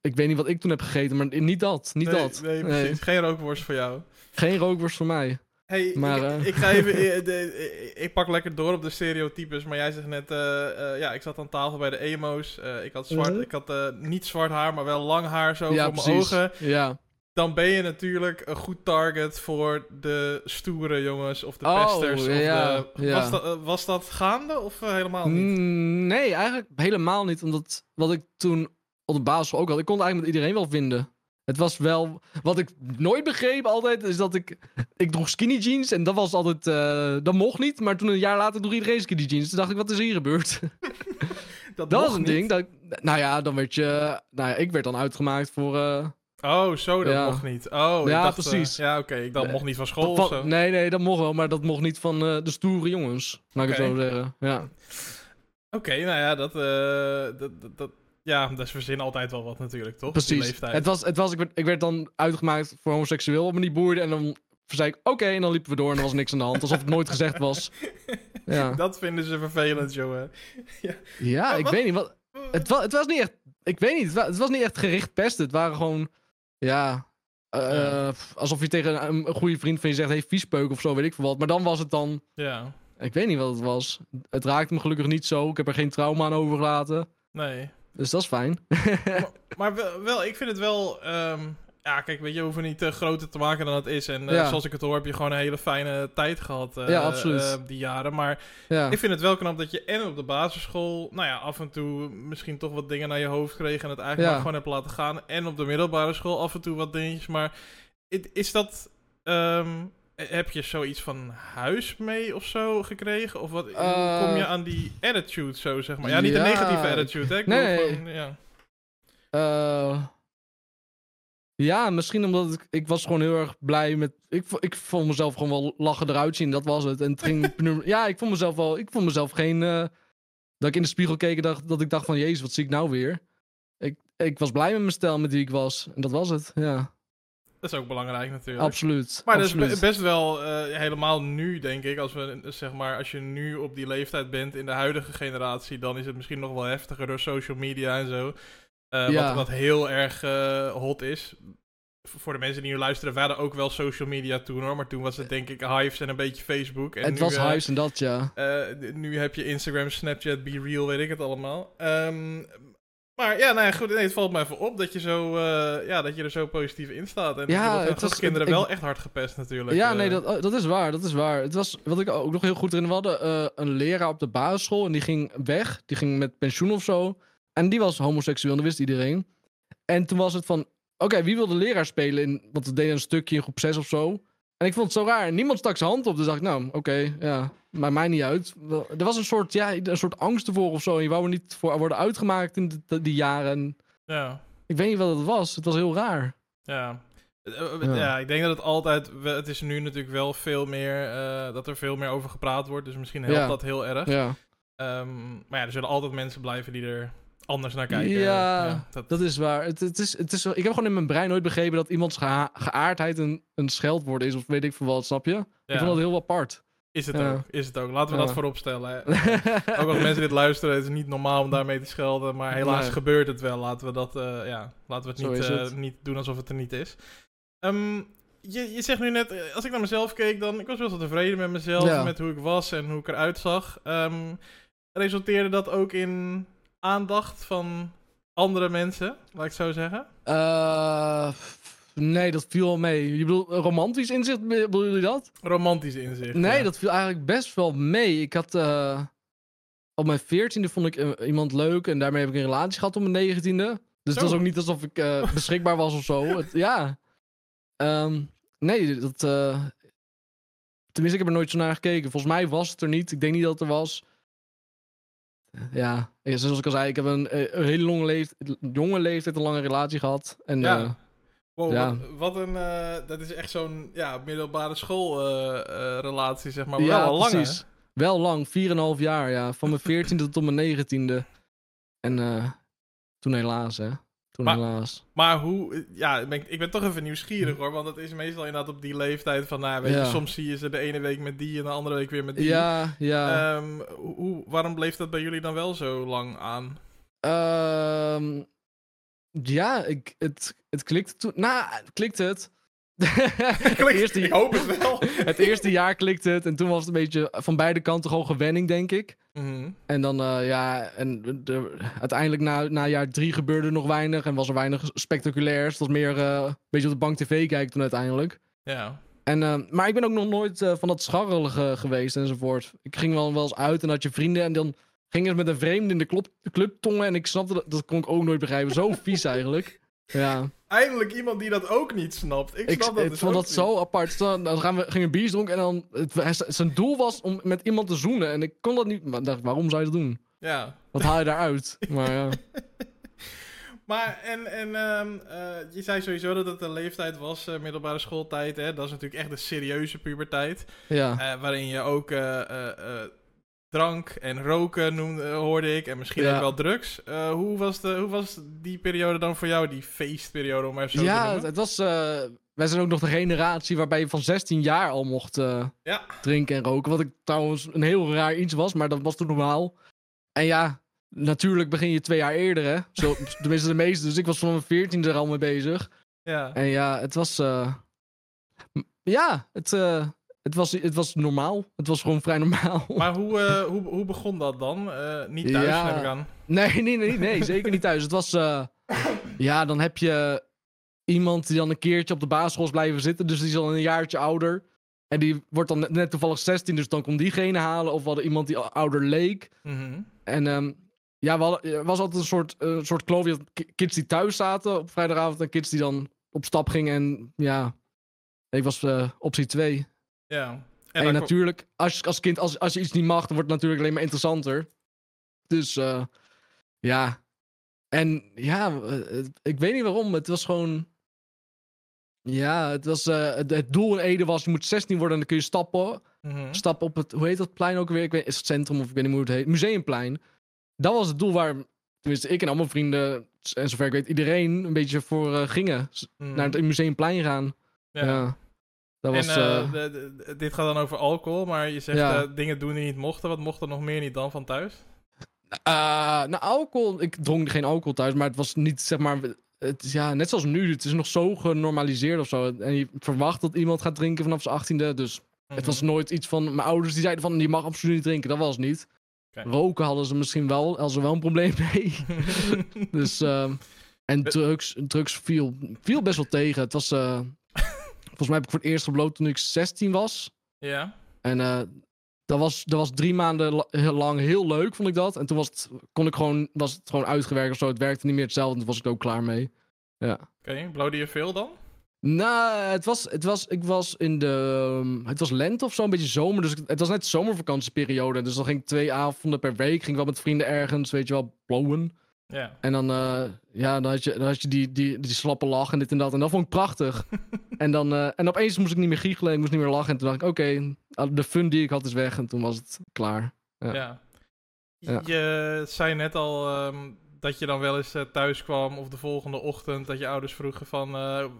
ik weet niet wat ik toen heb gegeten, maar niet dat. Niet nee, dat. Nee, precies. Geen rookworst voor jou. Geen rookworst voor mij. Hey, Maar, ik, eh, ik ga even... de- ik pak lekker door op de stereotypes, maar jij zegt net... eh, eh, ja, ik zat aan tafel bij de emo's. ik had, zwart, Mhm. ik had niet zwart haar, maar wel lang haar zo ja, voor mijn ogen. Ja. Dan ben je natuurlijk een goed target voor de stoere jongens of de Oh, pesters. Of ja, de, ja. Was, dat, was dat gaande of helemaal niet? Mm, Nee, eigenlijk helemaal niet. Omdat wat ik toen op de basisschool ook had, ik kon het eigenlijk met iedereen wel vinden. Het was wel. Wat ik nooit begreep altijd, is dat ik. Ik droeg skinny jeans en dat was altijd. eh, dat mocht niet. Maar toen een jaar later droeg iedereen skinny jeans. Toen dacht ik, wat is hier gebeurd? Dat, dat was een niet. ding. Dat, nou ja, dan werd je. Nou ja, ik werd dan uitgemaakt voor. eh, Oh, zo, dat Ja. mocht niet. Oh, Ja, dacht, eh, precies. ja, oké. Ik Nee. mocht niet van school of zo. nee, nee, dat mocht wel. Maar dat mocht niet van de stoere jongens. Laat ik het zo zeggen. Ja. Oké, nou ja, dat, dat, dat, dat- ja, dat is verzin altijd wel wat natuurlijk, toch? Die Precies. leeftijd. Het was, het was, ik, werd, ik werd dan uitgemaakt voor homoseksueel op me niet boerde. En dan zei ik oké, en dan liepen we door en er was niks aan de hand. Alsof het nooit gezegd was. Ja, Dat vinden ze vervelend, jongen. ja ik wat- weet niet. Wat, het, was, het was niet echt, ik weet niet, het was, het was niet echt gericht pesten. Het waren gewoon, ja, eh, Ja. pff, alsof je tegen een, een goede vriend van je zegt, hey, viespeuk of zo, weet ik veel wat. Maar dan was het dan, Ja, ik weet niet wat het was. Het raakte me gelukkig niet zo. Ik heb er geen trauma aan overgelaten. nee. Dus dat is fijn. maar maar wel, wel, ik vind het wel... ehm, ja, kijk, weet je, we hoeven niet eh, groter te maken dan het is. En eh, Ja. zoals ik het hoor, heb je gewoon een hele fijne tijd gehad. eh, Ja, absoluut. die jaren. Maar ja. ik vind het wel knap dat je en op de basisschool... Nou ja, af en toe misschien toch wat dingen naar je hoofd kreeg... en het eigenlijk maar gewoon hebt laten gaan. En op de middelbare school af en toe wat dingetjes. Maar i- is dat... ehm, heb je zoiets van huis mee of zo gekregen? Of wat, hoe Eh, kom je aan die attitude zo, zeg maar? Ja, niet de negatieve attitude, hè? Ik nee, gewoon, ja. Eh, ja, misschien omdat ik, ik was gewoon heel erg blij met. Ik, ik vond mezelf gewoon wel lachen eruit zien, dat was het. En het ging. ja, ik vond mezelf wel. Ik vond mezelf geen. eh, dat ik in de spiegel keek en dacht, dat ik dacht van Jezus, wat zie ik nou weer? Ik, ik was blij met mijn stijl, met wie ik was. En dat was het. Ja, Dat is ook belangrijk natuurlijk. absoluut. Maar dat absoluut. is be- best wel eh, helemaal nu, denk ik. Als, we, zeg maar, als je nu op die leeftijd bent in de huidige generatie, dan is het misschien nog wel heftiger door social media en zo. Eh, Ja. wat, wat heel erg eh, hot is. Voor de mensen die nu luisteren, we hadden ook wel social media toen hoor. Maar toen was het denk ik Hives en een beetje Facebook. En het nu, was huis en dat, ja. nu heb je Instagram, Snapchat, Be Real, weet ik het allemaal. Ehm, maar ja, nou ja, goed. Nee, het valt me even op dat je, zo, eh, ja, dat je er zo positief in staat. En Ja, ja, het was- kinderen ik- wel echt hard gepest natuurlijk. Ja, eh. nee, dat, oh, dat is waar. Dat is waar. Het was, wat ik ook nog heel goed we hadden eh, een leraar op de basisschool en die ging weg. Die ging met pensioen of zo. En die was homoseksueel, en dat wist iedereen. En toen was het van, oké, wie wil de leraar spelen? In, want we deden een stukje in groep 6 of zo. En ik vond het zo raar. En niemand stak zijn hand op. Dus dacht ik, nou, oké, ja, maakt mij niet uit. Er was een soort, ja, een soort angst ervoor of zo. En je wou er niet voor worden uitgemaakt in de- die jaren. En Ja. ik weet niet wat het was. Het was heel raar. Ja. Eh, eh, Ja. ja. ik denk dat het altijd... Het is nu natuurlijk wel veel meer... eh, dat er veel meer over gepraat wordt. Dus misschien helpt Ja. dat heel erg. Ja, Ehm, maar ja, er zullen altijd mensen blijven die er anders naar kijken. Ja, dat, Dat is waar. Het, het is, het is, ik heb gewoon in mijn brein nooit begrepen dat iemands geaardheid een, een scheldwoord is. Of weet ik veel wat, snap je? Ik ja, vond dat heel apart. is het ja. ook. Is het ook. Laten we dat voorop stellen. Ook als mensen dit luisteren, het is niet normaal om daarmee te schelden. Maar helaas gebeurt het wel. Laten we dat... eh, ja, laten we het niet, eh, het. niet doen alsof het er niet is. Ehm, je, je zegt nu net, eh, als ik naar mezelf keek, dan... Ik was best wel tevreden met mezelf. Met hoe ik was en hoe ik eruit zag. Ehm, resulteerde dat ook in aandacht van andere mensen, laat ik zo zeggen? Eh, nee, dat viel wel mee. Je bedoelt eh, romantisch inzicht, be- bedoelen jullie dat? Romantisch inzicht. Nee, ja. dat viel eigenlijk best wel mee. Ik had eh, op mijn veertiende vond ik iemand leuk en daarmee heb ik een relatie gehad op mijn negentiende. Dus Zo. het was ook niet alsof ik beschikbaar was of zo. Het- ja. Ehm, nee, dat. tenminste, ik heb er nooit zo naar gekeken. Volgens mij was het er niet. Ik denk niet dat het er was. Ja, zoals ik al zei, ik heb een, eh, een hele lange leeftijd, jonge leeftijd een lange relatie gehad. En Ja. eh, Wow, Ja. wat, wat een... eh, dat is echt zo'n ja, middelbare schoolrelatie, relatie zeg maar. Maar Ja, wel al lang, hè? precies. Wel lang, 4,5 jaar, ja. Van mijn 14e tot mijn 19e. En toen helaas, hè. Toen Maar- helaas. Maar hoe... Ja, ik ben, ik ben toch even nieuwsgierig, hoor. Want het is meestal inderdaad op die leeftijd van... Nou, weet je, soms zie je ze de ene week met die en de andere week weer met die. Ja, ja. Ehm, hoe, waarom bleef dat bij jullie dan wel zo lang aan? Ehm, ja, ik, het, het klikte toen. Nou, klikte het. Het, eerste, ik hoop het wel. het eerste jaar klikte het. En toen was het een beetje van beide kanten gewoon gewenning, denk ik. Mhm. En dan, eh, ja, en de, de- uiteindelijk na, na jaar drie gebeurde er nog weinig. En was er weinig spectaculairs. Het was meer eh, een beetje op de bank tv kijken toen uiteindelijk. Ja. En, eh, maar ik ben ook nog nooit van dat scharrelige geweest enzovoort. Ik ging wel, wel eens uit en had je vrienden. En dan gingen ze met een vreemde in de club, de club tongen. En ik snapte dat, dat kon ik ook nooit begrijpen. Zo vies eigenlijk. Ja, Eindelijk iemand die dat ook niet snapt. Ik ik, snap dat ik dus vond dat zo apart. Dan, dan gaan we, gingen bier dronken en dan... Het, zijn doel was om met iemand te zoenen. En ik kon dat niet... Maar dacht, waarom zou je dat doen? Ja. Wat haal je daaruit? Maar ja. Maar, en, en ehm, eh, je zei sowieso dat het een leeftijd was, eh, middelbare schooltijd. Hè? Dat is natuurlijk echt de serieuze puberteit. Ja. eh, waarin je ook drank en roken noemde, hoorde ik. En misschien Ja. ook wel drugs. Eh, hoe, was de, hoe was die periode dan voor jou? Die feestperiode, om maar even zo te Ja, het, noemen? het was... eh, wij zijn ook nog de generatie waarbij je van 16 jaar al mocht eh, Ja. drinken en roken. Wat ik trouwens een heel raar iets was, maar dat was toen normaal. En ja, natuurlijk begin je twee jaar eerder, hè. Zo, tenminste de meeste. Dus ik was van mijn 14 er al mee bezig. Ja. En ja, het was... ja, het, het, was, het was normaal. Het was gewoon vrij normaal. Maar hoe, eh, hoe, hoe begon dat dan? Eh, niet thuis, Ja. neem ik aan. Nee, nee, nee, nee, zeker niet thuis. Het was, eh, ja, dan heb je iemand die dan een keertje op de basisschool is blijven zitten. Dus die is al een jaartje ouder. En die wordt dan net, net toevallig 16, dus dan komt diegene halen. Of we hadden iemand die ouder leek. Mhm. En ehm, ja, we hadden, er was altijd een soort, soort kloof. Je had kids die thuis zaten op vrijdagavond en kids die dan op stap gingen. En ja, ik was optie 2. Ja. En, natuurlijk, als, als kind, als, als je iets niet mag, dan wordt het natuurlijk alleen maar interessanter. Dus eh, ja. En ja, eh, ik weet niet waarom. Het was gewoon. Ja, het, was, eh, het, het doel in Ede was: je moet 16 worden en dan kun je stappen. Mhm. Stappen op het. Hoe heet dat plein ook weer? Ik weet, is het centrum of ik weet niet hoe het heet. Museumplein. Dat was het doel waar. Tenminste, ik en al mijn vrienden. En zover ik weet, iedereen een beetje voor gingen. Mhm. Naar het Museumplein gaan. Ja. Ja. Dat was. en eh, eh, de- de- de- dit gaat dan over alcohol, maar je zegt Ja. eh, dingen doen die niet mochten. Wat mocht er nog meer niet dan van thuis? Eh, nou, alcohol. Ik dronk geen alcohol thuis, maar het was niet zeg maar. Het, is, ja, net zoals nu. Het is nog zo genormaliseerd of zo. En je verwacht dat iemand gaat drinken vanaf zijn achttiende. Dus het was Mhm. nooit iets van. Mijn ouders die zeiden van. Je mag absoluut niet drinken. Dat was niet. Roken hadden ze misschien wel. Hadden ze wel een probleem mee. dus. ehm, en drugs. Drugs viel, viel best wel tegen. Het was. Volgens mij heb ik voor het eerst gebloot toen ik 16 was. ja. En eh, dat, was, dat was drie maanden lang heel leuk, vond ik dat. En toen was het, kon ik gewoon, was het gewoon uitgewerkt of zo. Het werkte niet meer hetzelfde. En toen was ik ook klaar mee. Oké, blowde je veel dan? Nou, het was, het was, ik was in de, ehm, het was lente of zo, een beetje zomer. Dus het was net zomervakantieperiode. Dus dan ging ik twee avonden per week, ging ik wel met vrienden ergens, weet je wel, blowen. Ja. En dan, eh, ja, dan had je, dan had je die, die, die slappe lach en dit en dat. En dat vond ik prachtig. en, dan, eh, en opeens moest ik niet meer giechelen, ik moest niet meer lachen. En toen dacht ik, oké, de fun die ik had is weg. En toen was het klaar. Ja. Ja. Ja. Je zei net al ehm, dat je dan wel eens eh, thuis kwam of de volgende ochtend dat je ouders vroegen van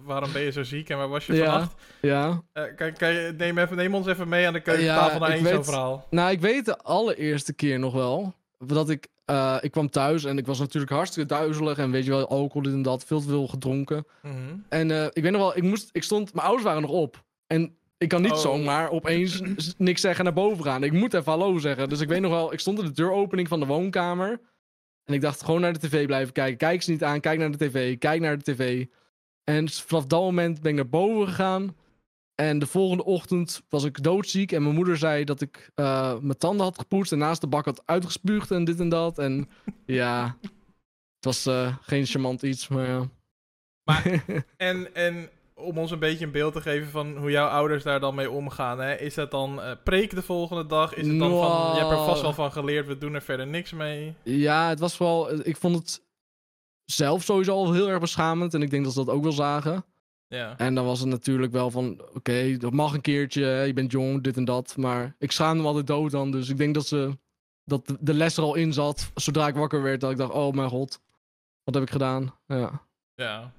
waarom ben je zo ziek en waar was je Ja. vannacht? Ja. Kan, kan je, neem, even, neem ons even mee aan de keukentafel naar één zo'n verhaal. Nou, ik weet de allereerste keer nog wel. Dat ik, eh, ik kwam thuis en ik was natuurlijk hartstikke duizelig. En weet je wel, alcohol, dit en dat. Veel te veel gedronken. Mhm. En eh, ik weet nog wel, ik, moest, ik stond, mijn ouders waren nog op. En ik kan niet Oh. zomaar opeens niks zeggen en naar boven gaan. Ik moet even hallo zeggen. Dus ik weet nog wel, ik stond in de deuropening van de woonkamer. En ik dacht gewoon naar de tv blijven kijken. Kijk ze niet aan, kijk naar de tv, kijk naar de tv. En vanaf dat moment ben ik naar boven gegaan. En de volgende ochtend was ik doodziek. En mijn moeder zei dat ik uh, mijn tanden had gepoetst. En naast de bak had uitgespuugd en dit en dat. En ja, het was uh, geen charmant iets, maar ja. Maar, en, en om ons een beetje een beeld te geven van hoe jouw ouders daar dan mee omgaan. Hè? Is dat dan uh, preek de volgende dag? Is het dan van, je hebt er vast wel van geleerd, we doen er verder niks mee? Ja, het was vooral, ik vond het zelf sowieso al heel erg beschamend. En ik denk dat ze dat ook wel zagen. Ja. En dan was het natuurlijk wel van, oké, dat mag een keertje, je bent jong, dit en dat. Maar ik schaamde me altijd dood dan. Dus ik denk dat ze, dat de les er al in zat, zodra ik wakker werd. Dat ik dacht, oh mijn god, wat heb ik gedaan? Ja. Ja,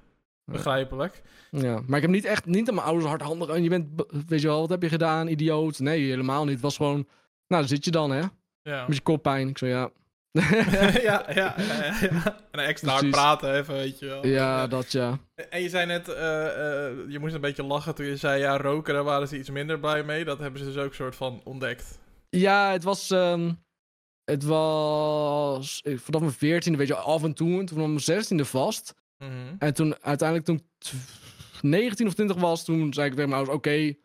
begrijpelijk. Ja, maar ik heb niet echt, niet aan mijn ouders hardhandig. En je bent, weet je wel, wat heb je gedaan, idioot? Nee, helemaal niet. Het was gewoon, nou, daar zit je dan, hè? Ja. Met je koppijn. Ik zo, ja. ja, ja, ja, ja, En extra hard praten, even, weet je wel. Ja, dat ja. En je zei net, uh, uh, je moest een beetje lachen toen je zei, ja, roken, daar waren ze iets minder blij mee. Dat hebben ze dus ook soort van ontdekt. Ja, het was, um, het was vanaf mijn veertiende, weet je, af en toe, toen van mijn zestiende vast. Mm -hmm. En toen, uiteindelijk toen 19 of 20 was, toen zei ik tegen mijn ouders, oké, okay,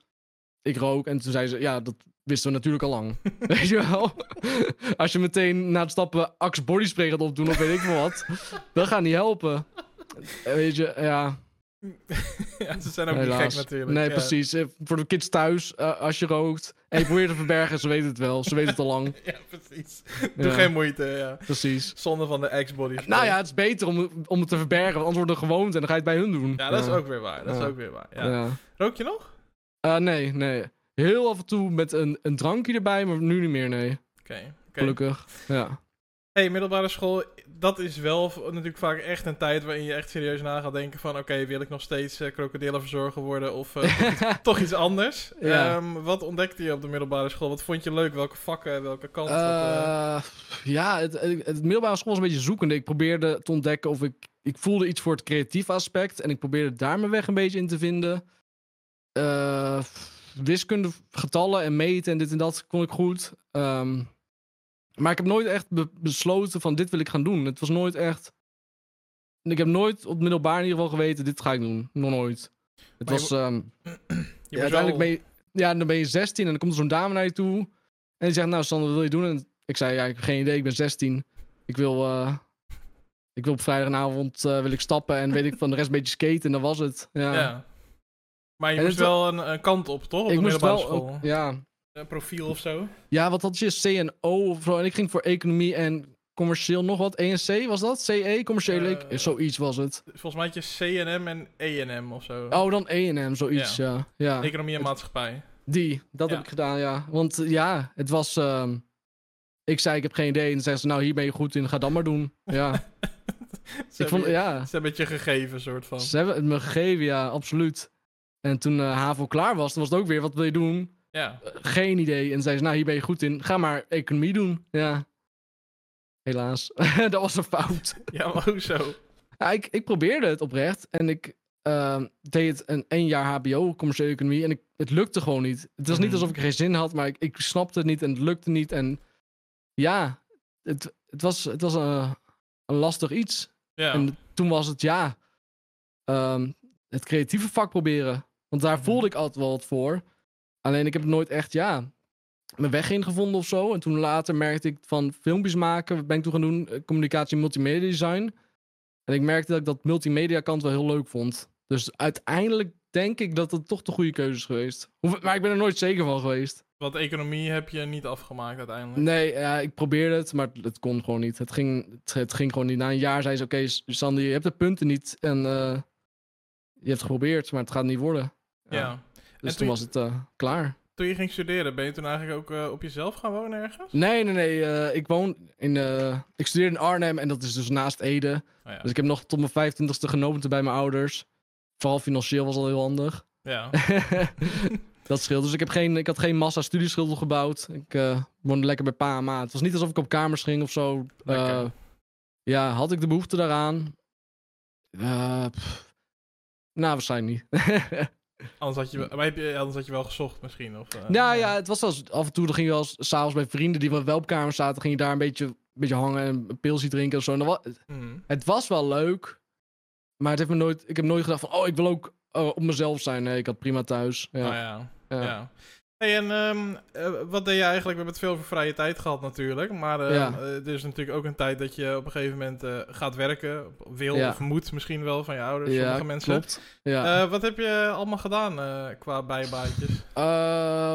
ik rook. En toen zei ze, ja, dat wisten we natuurlijk al lang. weet je wel? Als je meteen na het stappen Axe body spray gaat opdoen of weet ik wat, dat gaat niet helpen. Weet je, ja. ja, ze zijn ook Helaas. niet gek natuurlijk. Nee, ja. precies. Voor de kids thuis, uh, als je rookt en je probeert te verbergen, ze weten het wel. Ze weten het al lang. ja, precies. Doe ja. geen moeite, ja. Precies. Zonder van de ex-body Nou ja, het is beter om, om het te verbergen, want anders wordt het gewoond en dan ga je het bij hun doen. Ja, dat is ook weer waar. Dat is ook weer waar, ja. Rook je nog? Uh, nee, nee. Heel af en toe met een, een drankje erbij, maar nu niet meer, nee. Oké. Okay, okay. Gelukkig, ja. hey, middelbare school, dat is wel natuurlijk vaak echt een tijd waarin je echt serieus na gaat denken van... Oké, okay, wil ik nog steeds uh, krokodillenverzorger worden of uh, toch, iets, toch, iets, anders? Ja. Um, wat ontdekte je op de middelbare school? Wat vond je leuk? Welke vakken, welke kanten? Uh, ja, het, het, het, middelbare school was een beetje zoekende. Ik probeerde te ontdekken of ik... Ik voelde iets voor het creatieve aspect en ik probeerde daar mijn weg een beetje in te vinden. Uh, wiskunde, getallen en meten en dit en dat kon ik goed. Um, maar ik heb nooit echt be besloten van dit wil ik gaan doen. Het was nooit echt... Ik heb nooit op middelbaar in ieder geval geweten, dit ga ik doen. Nog nooit. Het maar was... Je, um, je ja, uiteindelijk ben je, ja, dan ben je 16 en dan komt er zo'n dame naar je toe. En die zegt, nou Sander, wat wil je doen? En ik zei, ja, ik heb geen idee, ik ben 16. Ik wil... Uh, ik wil op vrijdagavond uh, wil ik stappen en weet ik van de rest een beetje skaten en dat was het. Ja. ja. Maar je en moest wel een, een, kant op, toch? Op ik moest wel, school. Ja. Een profiel of zo? Ja, wat had je? CNO of zo. En ik ging voor economie en commercieel nog wat. ENC was dat? CE? Commerciële? Uh, zoiets was het. Volgens mij had je CNM en ENM of zo. Oh, dan ENM, zoiets, ja. ja. ja. Economie en maatschappij. Die, dat ja. heb ik gedaan, ja. Want ja, het was... Uh, ik zei, ik heb geen idee. En dan zeggen ze, nou, hier ben je goed in, ga dat maar doen. Ja. ik vond, je, ja. Ze hebben het je gegeven, soort van. Ze hebben het me gegeven, ja, absoluut. En toen uh, HAVO klaar was, dan was het ook weer, wat wil je doen? Ja. Uh, geen idee. En zei ze, nou, hier ben je goed in. Ga maar economie doen. Ja. Helaas. dat was een fout. ja, maar hoezo? Ja, ik, ik probeerde het oprecht. En ik uh, deed het een één jaar HBO, commerciële economie. En ik, het lukte gewoon niet. Het was niet alsof ik er geen zin had, maar ik, ik snapte het niet en het lukte niet. En ja, het, het was, het was een, een lastig iets. Ja. En toen was het, ja, um, het creatieve vak proberen. Want daar voelde ik altijd wel wat voor. Alleen ik heb nooit echt, ja, mijn weg in gevonden of zo. En toen later merkte ik van filmpjes maken, ben ik toen gaan doen? Communicatie multimedia design. En ik merkte dat ik dat multimedia kant wel heel leuk vond. Dus uiteindelijk denk ik dat het toch de goede keuze is geweest. Maar ik ben er nooit zeker van geweest. Want economie heb je niet afgemaakt uiteindelijk? Nee, ja, ik probeerde het, maar het kon gewoon niet. Het ging, het, het ging gewoon niet. Na een jaar zei ze, oké, okay, Sandy, je hebt de punten niet. En uh, je hebt geprobeerd, maar het gaat niet worden. Ja. ja. Dus toen, toen was het uh, klaar. Toen je ging studeren, ben je toen eigenlijk ook uh, op jezelf gaan wonen ergens? Nee, nee, nee. Uh, ik woon in. Uh, ik studeer in Arnhem en dat is dus naast Ede. Oh, ja. Dus ik heb nog tot mijn 25ste genomen bij mijn ouders. Vooral financieel was al heel handig. Ja. dat scheelt. Dus ik, heb geen, ik had geen massa studieschulden gebouwd. Ik woonde lekker bij pa en ma. Het was niet alsof ik op kamers ging of zo. ja, had ik de behoefte daaraan? Pff, nou, waarschijnlijk niet. Anders had, je, maar heb je, anders had je wel gezocht misschien? Of, uh, nou ja, het was wel af en toe, dan ging je wel s'avonds bij vrienden die wel op kamer zaten, ging je daar een beetje beetje hangen en een pilsje drinken of zo. En dat wa- Mhm. het was wel leuk, maar het heeft me nooit, ik heb nooit gedacht van, oh, ik wil ook eh, op mezelf zijn. Nee, ik had prima thuis. Ja. Nou ja. Ja. ja. Hey, en ehm, eh, wat deed je eigenlijk? We hebben het veel over vrije tijd gehad natuurlijk. Maar eh, Ja. eh, er is natuurlijk ook een tijd dat je op een gegeven moment eh, gaat werken. Wil Ja. of moet misschien wel van je ouders, Ja, sommige mensen. klopt. Ja. Wat heb je allemaal gedaan qua bijbaantjes?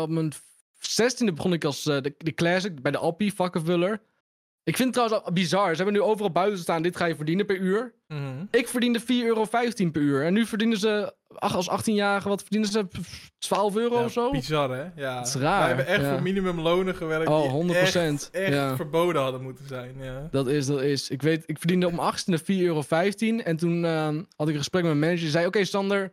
Op mijn zestiende begon ik als de, de classic bij de Appie, vakkenvuller. Ik vind het trouwens al bizar. Ze hebben nu overal buiten staan, dit ga je verdienen per uur. Mhm. Ik verdiende 4,15 euro per uur. En nu verdienen ze, ach, als 18-jarige, wat verdienen ze? 12 euro Ja, of zo? Bizar, hè? Ja. Dat is raar, Wij hebben echt ja. voor minimumlonen gewerkt Oh, die 100 echt, echt ja. verboden hadden moeten zijn. Ja. Dat is, dat is. Ik weet, ik verdiende mijn achtste 4,15 euro. En toen ehm, had ik een gesprek met mijn manager. Die zei, oké Sander.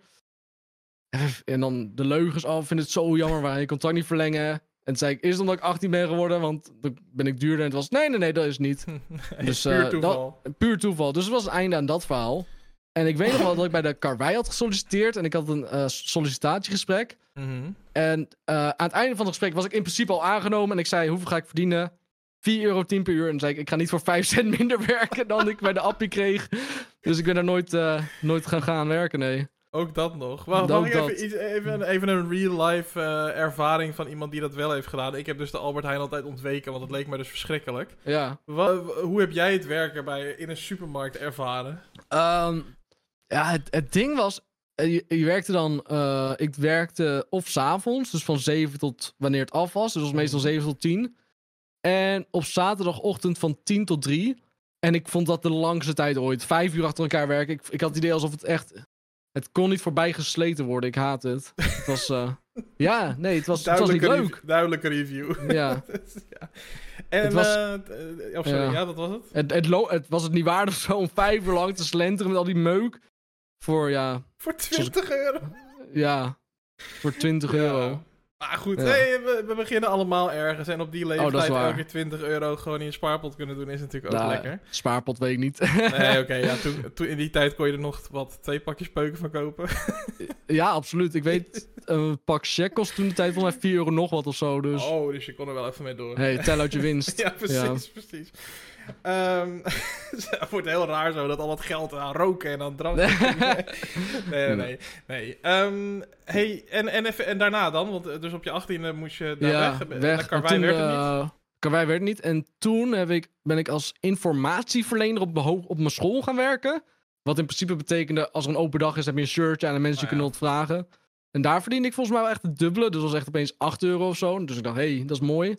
En dan de leugens af. Ik vind het zo jammer. Waar je contract niet verlengen. En toen zei ik, is het omdat ik 18 ben geworden? Want dan ben ik duurder. En het was, nee, nee, nee, dat is niet. Dus, Puur eh, toeval. Puur toeval. Dus het was een einde aan dat verhaal. En ik weet nog wel dat ik bij de karwei had gesolliciteerd. En ik had een eh, sollicitatiegesprek. Mhm. En eh, aan het einde van het gesprek was ik in principe al aangenomen. En ik zei, hoeveel ga ik verdienen? 4 euro 10 per uur. En toen zei ik, ik ga niet voor 5 cent minder werken dan ik bij de appie kreeg. Dus ik ben daar nooit, nooit gaan gaan werken, nee. Ook dat nog. Wacht, mag ik even, iets, even, even een real-life eh, ervaring van iemand die dat wel heeft gedaan? Ik heb dus de Albert Heijn altijd ontweken, want het leek me dus verschrikkelijk. Ja. Wa- wa- hoe heb jij het werken bij, in een supermarkt ervaren? Ehm, ja, het, het ding was, eh, je, je werkte dan, eh, ik werkte of s'avonds, dus van 7 tot wanneer het af was. Dus was meestal 7 tot 10. En op zaterdagochtend van 10 tot 3. En ik vond dat de langste tijd ooit. Vijf uur achter elkaar werken. Ik, ik had het idee alsof het echt. Het kon niet voorbij gesleten worden. Ik haat het. Het was. eh, ja, nee, het was, het was niet leuk. Duidelijke review. Ja. ja. En, Het was- oh, sorry, ja. Ja. dat was het? Het, het, was het niet waard om zo om vijf uur lang te slenteren met al die meuk. Voor ja. Voor 20 euro. Ja. Voor 20 euro. Maar goed, Ja. hey, we, we beginnen allemaal ergens. En op die leeftijd waar. elke keer 20 euro gewoon in je spaarpot kunnen doen, is natuurlijk ook Nou, lekker. Spaarpot weet ik niet. Nee, oké, ja, toen, toen, in die tijd kon je er nog wat twee pakjes peuken van kopen. ja, absoluut. Ik weet, een pak check kost toen de tijd volgens mij 4 euro nog wat of zo. Dus Oh, dus je kon er wel even mee door. hey, tel uit je winst. Ja, precies, precies. Ehm, het wordt heel raar zo, dat al dat geld aan roken en aan drank. nee, nee, nee. nee. Ehm, hey, en, en, even, en daarna dan? Want eh, dus op je 18e moest je daar ja, weg. weg. Naar En Karwei toen, werd het niet. eh, Karwei werd het niet. En toen heb ik, ben ik als informatieverlener op, op mijn school gaan werken. Wat in principe betekende, als er een open dag is, heb je een shirtje aan en mensen Oh, kunnen ja. wat vragen. En daar verdiende ik volgens mij wel echt het dubbele. Dus dat was echt opeens 8 euro of zo. Dus ik dacht, hé, hey, dat is mooi.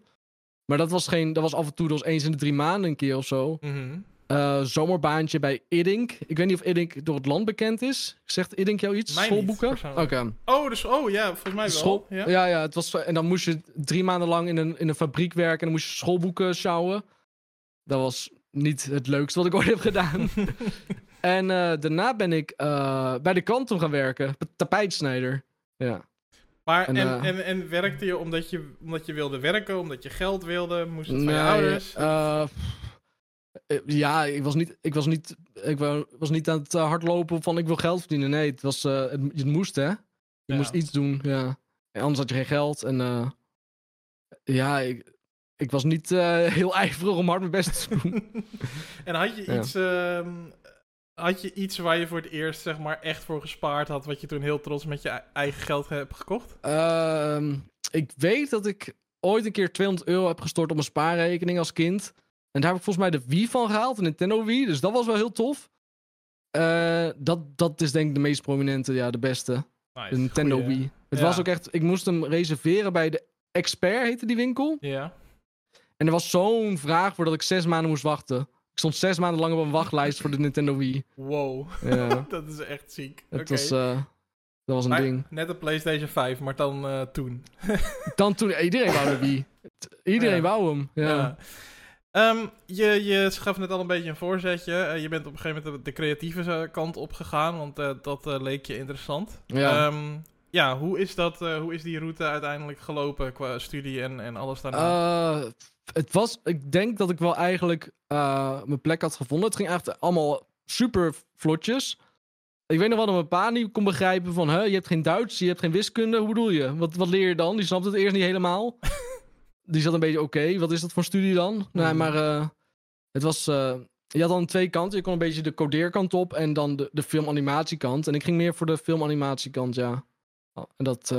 Maar dat was, geen, dat was af en toe, dat was eens in de drie maanden een keer of zo. Mhm. Eh, zomerbaantje bij Iddink. Ik weet niet of Iddink door het land bekend is. Zegt Iddink jou iets? Mij Schoolboeken? Oké. Oh, dus, oh ja, volgens mij wel. School, ja? ja? ja, het was, en dan moest je drie maanden lang in een, in een fabriek werken en dan moest je schoolboeken sjouwen. Dat was niet het leukste wat ik ooit heb gedaan. en eh, daarna ben ik eh, bij de Kantum gaan werken, tapijtsnijder. Ja. Maar en, En, en, eh, en, werkte je omdat, je omdat je wilde werken, omdat je geld wilde, moest het van Nee, je ouders? eh, eh, ja, ik was niet, ik was niet, ik was niet aan het eh, hardlopen van ik wil geld verdienen. Nee, het, was, eh, het, het moest hè. Je Ja. moest iets doen, ja. En anders had je geen geld. En eh, ja, ik, ik was niet eh, heel ijverig om hard mijn best te doen. en had je, Ja. iets, ehm, had je iets waar je voor het eerst zeg maar echt voor gespaard had, wat je toen heel trots met je ei- eigen geld hebt gekocht? Ehm, ik weet dat ik ooit een keer 200 euro heb gestort op mijn spaarrekening als kind. En daar heb ik volgens mij de Wii van gehaald, de Nintendo Wii. Dus dat was wel heel tof. Eh, dat, dat is denk ik de meest prominente, ja, de beste. Nice, De Nintendo goeie. Wii. Het Ja. was ook echt, ik moest hem reserveren bij de Expert, heette die winkel. Ja. En er was zo'n vraag voordat ik zes maanden moest wachten. Ik stond zes maanden lang op een wachtlijst voor de Nintendo Wii. Wow, Ja, dat is echt ziek. het was, eh, dat was een Maar ding. Net een PlayStation 5, maar dan eh, toen. Dan toen, iedereen wou de Wii. Iedereen Ja. wou hem. Ja. Ja. Ehm, je, je gaf net al een beetje een voorzetje. Eh, je bent op een gegeven moment de, creatieve eh, kant opgegaan, want eh, dat eh, leek je interessant. Ja. Ehm, ja, hoe is, dat, eh, hoe is die route uiteindelijk gelopen qua studie en, en alles daarna? Het was, ik denk dat ik wel eigenlijk eh, mijn plek had gevonden. Het ging echt allemaal super vlotjes. Ik weet nog wel dat mijn pa niet kon begrijpen van, hè, je hebt geen Duits, je hebt geen wiskunde, hoe bedoel je? Wat, wat leer je dan? Die snapte het eerst niet helemaal. Die zat een beetje, oké, wat is dat voor studie dan? Nee, Mhm. maar eh, Het was, eh, je had dan twee kanten. Je kon een beetje de codeerkant op en dan de, de filmanimatiekant. En ik ging meer voor de filmanimatiekant, ja. Oh, En dat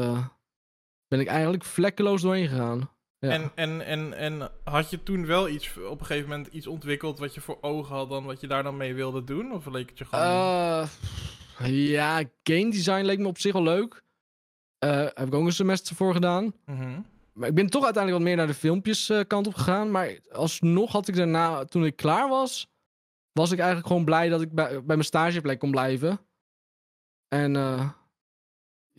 ben ik eigenlijk vlekkeloos doorheen gegaan. Ja. En, en, en, en had je toen wel iets op een gegeven moment iets ontwikkeld wat je voor ogen had dan wat je daar dan mee wilde doen? Of leek het je gewoon. Eh, ja, game design leek me op zich wel leuk. Eh, heb ik ook een semester voor gedaan. Mhm. Maar ik ben toch uiteindelijk wat meer naar de filmpjes eh, kant op gegaan. Maar alsnog had ik daarna, toen ik klaar was, was ik eigenlijk gewoon blij dat ik bij, bij mijn stageplek kon blijven. En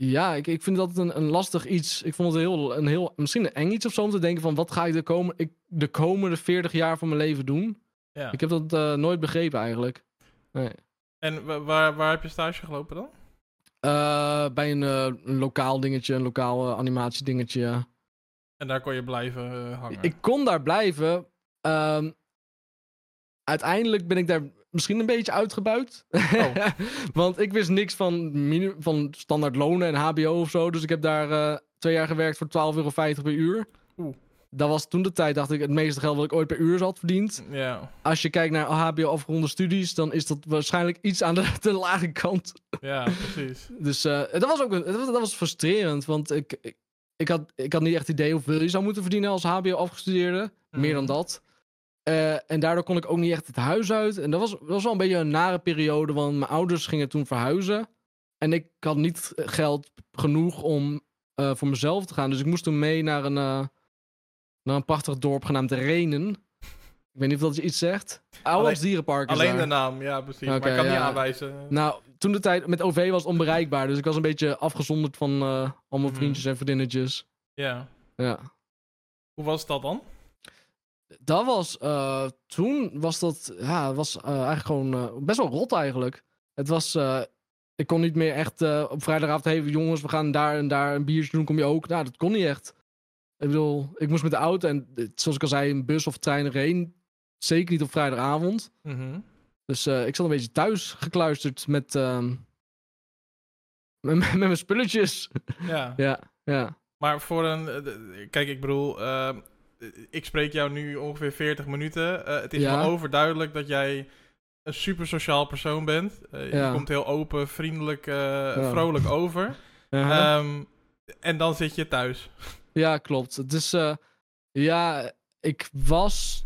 ja, ik, ik vind dat een, een lastig iets. Ik vond het heel, een heel, misschien een eng iets of zo om te denken van wat ga ik de, komen, ik de komende 40 jaar van mijn leven doen. Ja. Ik heb dat eh, nooit begrepen eigenlijk. Nee. En wa- waar, waar heb je stage gelopen dan? Eh, bij een, eh, een lokaal dingetje, een lokaal animatiedingetje. En daar kon je blijven hangen. Ik kon daar blijven. Ehm, uiteindelijk ben ik daar misschien een beetje uitgebuit. Oh. Want ik wist niks van, van standaard lonen en HBO of zo. Dus ik heb daar eh, twee jaar gewerkt voor 12,50 euro per uur. Oeh. Dat was toen de tijd, dacht ik, het meeste geld wat ik ooit per uur had verdiend. Ja, Als je kijkt naar HBO-afgeronde studies, dan is dat waarschijnlijk iets aan de, lage kant. ja, precies. Dus eh, dat was ook een, dat was, dat was frustrerend, want ik, ik, ik, had, ik had niet echt idee hoeveel je zou moeten verdienen als HBO-afgestudeerde. Meer dan Mhm. dat. Eh, en daardoor kon ik ook niet echt het huis uit. En dat was, dat was wel een beetje een nare periode, want mijn ouders gingen toen verhuizen. En ik had niet geld genoeg om eh, voor mezelf te gaan. Dus ik moest toen mee naar een, eh, naar een prachtig dorp genaamd Renen. Ik weet niet of dat je iets zegt. Ouwels Alleen- Dierenpark is Alleen daar. de naam, ja, precies. maar ik kan niet ja. aanwijzen. Nou, toen de tijd met OV was onbereikbaar. Dus ik was een beetje afgezonderd van eh allemaal Mhm. vriendjes en vriendinnetjes. Ja. Ja. Hoe was dat dan? Dat was, eh, toen was dat, ja, was eh, eigenlijk gewoon eh, best wel rot eigenlijk. Het was, ik kon niet meer echt op vrijdagavond, hey jongens, we gaan daar en daar een biertje doen, kom je ook? Nou, dat kon niet echt. Ik bedoel, ik moest met de auto en zoals ik al zei, een bus of trein erheen. Zeker niet op vrijdagavond. Mhm. Dus ik zat een beetje thuis gekluisterd met, ehm, met, met mijn spulletjes. Ja. ja, ja. Maar voor een. Kijk, ik bedoel. Eh, ik spreek jou nu ongeveer 40 minuten. Eh, het is Ja. wel overduidelijk dat jij een super sociaal persoon bent. Eh, Ja. Je komt heel open, vriendelijk, Ja. vrolijk over. Ehm, en dan zit je thuis. Ja, klopt. Het is, eh, ja, ik was,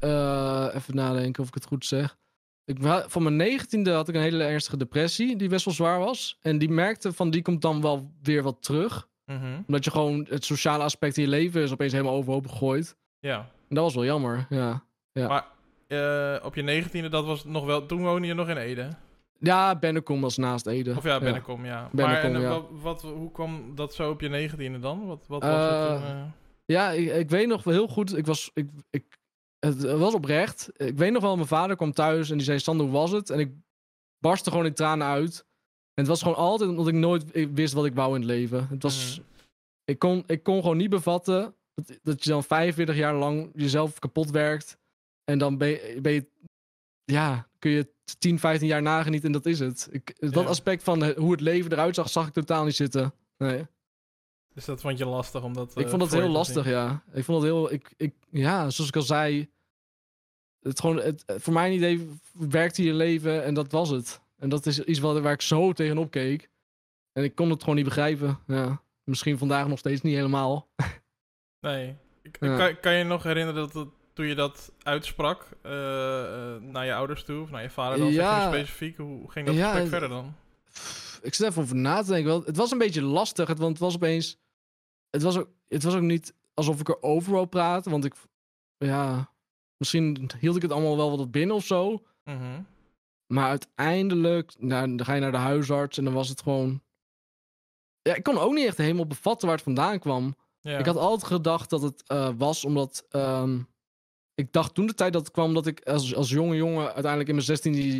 even nadenken of ik het goed zeg. Ik, van mijn negentiende had ik een hele ernstige depressie, die best wel zwaar was. En die merkte van, die komt dan wel weer wat terug. Mhm. Omdat je gewoon, het sociale aspect in je leven is opeens helemaal overhoop gegooid. Ja. En dat was wel jammer, ja. Ja. Maar eh, op je negentiende, dat was nog wel. Toen woonde je nog in Ede. Ja, Bennekom was naast Ede. Of ja, Bennekom, ja. maar Bennekom, en, ja. wat, wat, hoe kwam dat zo op je negentiende dan? Wat, wat was Eh, het toen? eh? Ja, ik, ik weet nog wel heel goed. Ik was, ik, ik, het was oprecht. Ik weet nog wel, mijn vader kwam thuis en die zei: Sander, hoe was het? En ik barstte gewoon in tranen uit. Het was gewoon altijd omdat ik nooit wist wat ik wou in het leven. Het was, Mhm. ik, kon, ik kon gewoon niet bevatten dat, dat je dan 45 jaar lang jezelf kapot werkt. En dan ben je, ben je ja, kun je 10, 15 jaar nagenieten en dat is het. Ik, dat Ja. aspect van eh, hoe het leven eruit zag, zag ik totaal niet zitten. Nee. Dus dat vond je lastig omdat. Ik vond het heel lastig, ja. Ik vond het heel. Ik, ik, ja, zoals ik al zei. Het gewoon, het, voor mijn idee werkte je leven en dat was het. En dat is iets wat, waar ik zo tegenop keek. En ik kon het gewoon niet begrijpen. Ja. Misschien vandaag nog steeds niet helemaal. Nee. Ik, Ja. kan, kan je nog herinneren dat, toen je dat uitsprak eh, eh, naar je ouders toe, of naar je vader dan Ja. zeg je specifiek, hoe ging dat Ja, gesprek verder dan? Ik zit even over na te denken. wel. Het was een beetje lastig, het- want het was opeens. Het was ook, het was ook niet alsof ik erover wou praten. Want ik. Ja. Misschien hield ik het allemaal wel wat binnen of zo. Mhm. Maar uiteindelijk, nou, dan ga je naar de huisarts en dan was het gewoon. Ja, ik kon ook niet echt helemaal bevatten waar het vandaan kwam. Ja. Ik had altijd gedacht dat het eh, was omdat. ehm, ik dacht toen de tijd dat het kwam dat ik als, als jonge jongen uiteindelijk in mijn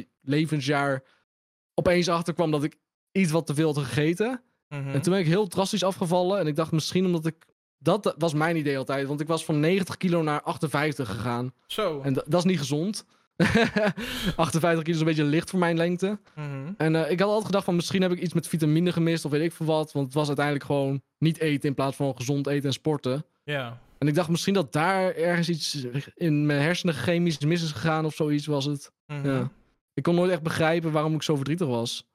16e levensjaar opeens achterkwam dat ik iets wat te veel had gegeten. Mhm. En toen ben ik heel drastisch afgevallen. En ik dacht misschien omdat ik. Dat was mijn idee altijd. Want ik was van 90 kilo naar 58 gegaan. Zo. En da- dat is niet gezond. 58 kilo is een beetje licht voor mijn lengte. Mhm. En eh, ik had altijd gedacht van misschien heb ik iets met vitamine gemist of weet ik veel wat. Want het was uiteindelijk gewoon niet eten in plaats van gezond eten en sporten. Ja. En ik dacht misschien dat daar ergens iets in mijn hersenen chemisch mis is gegaan of zoiets was het. Mhm. Ja. Ik kon nooit echt begrijpen waarom ik zo verdrietig was.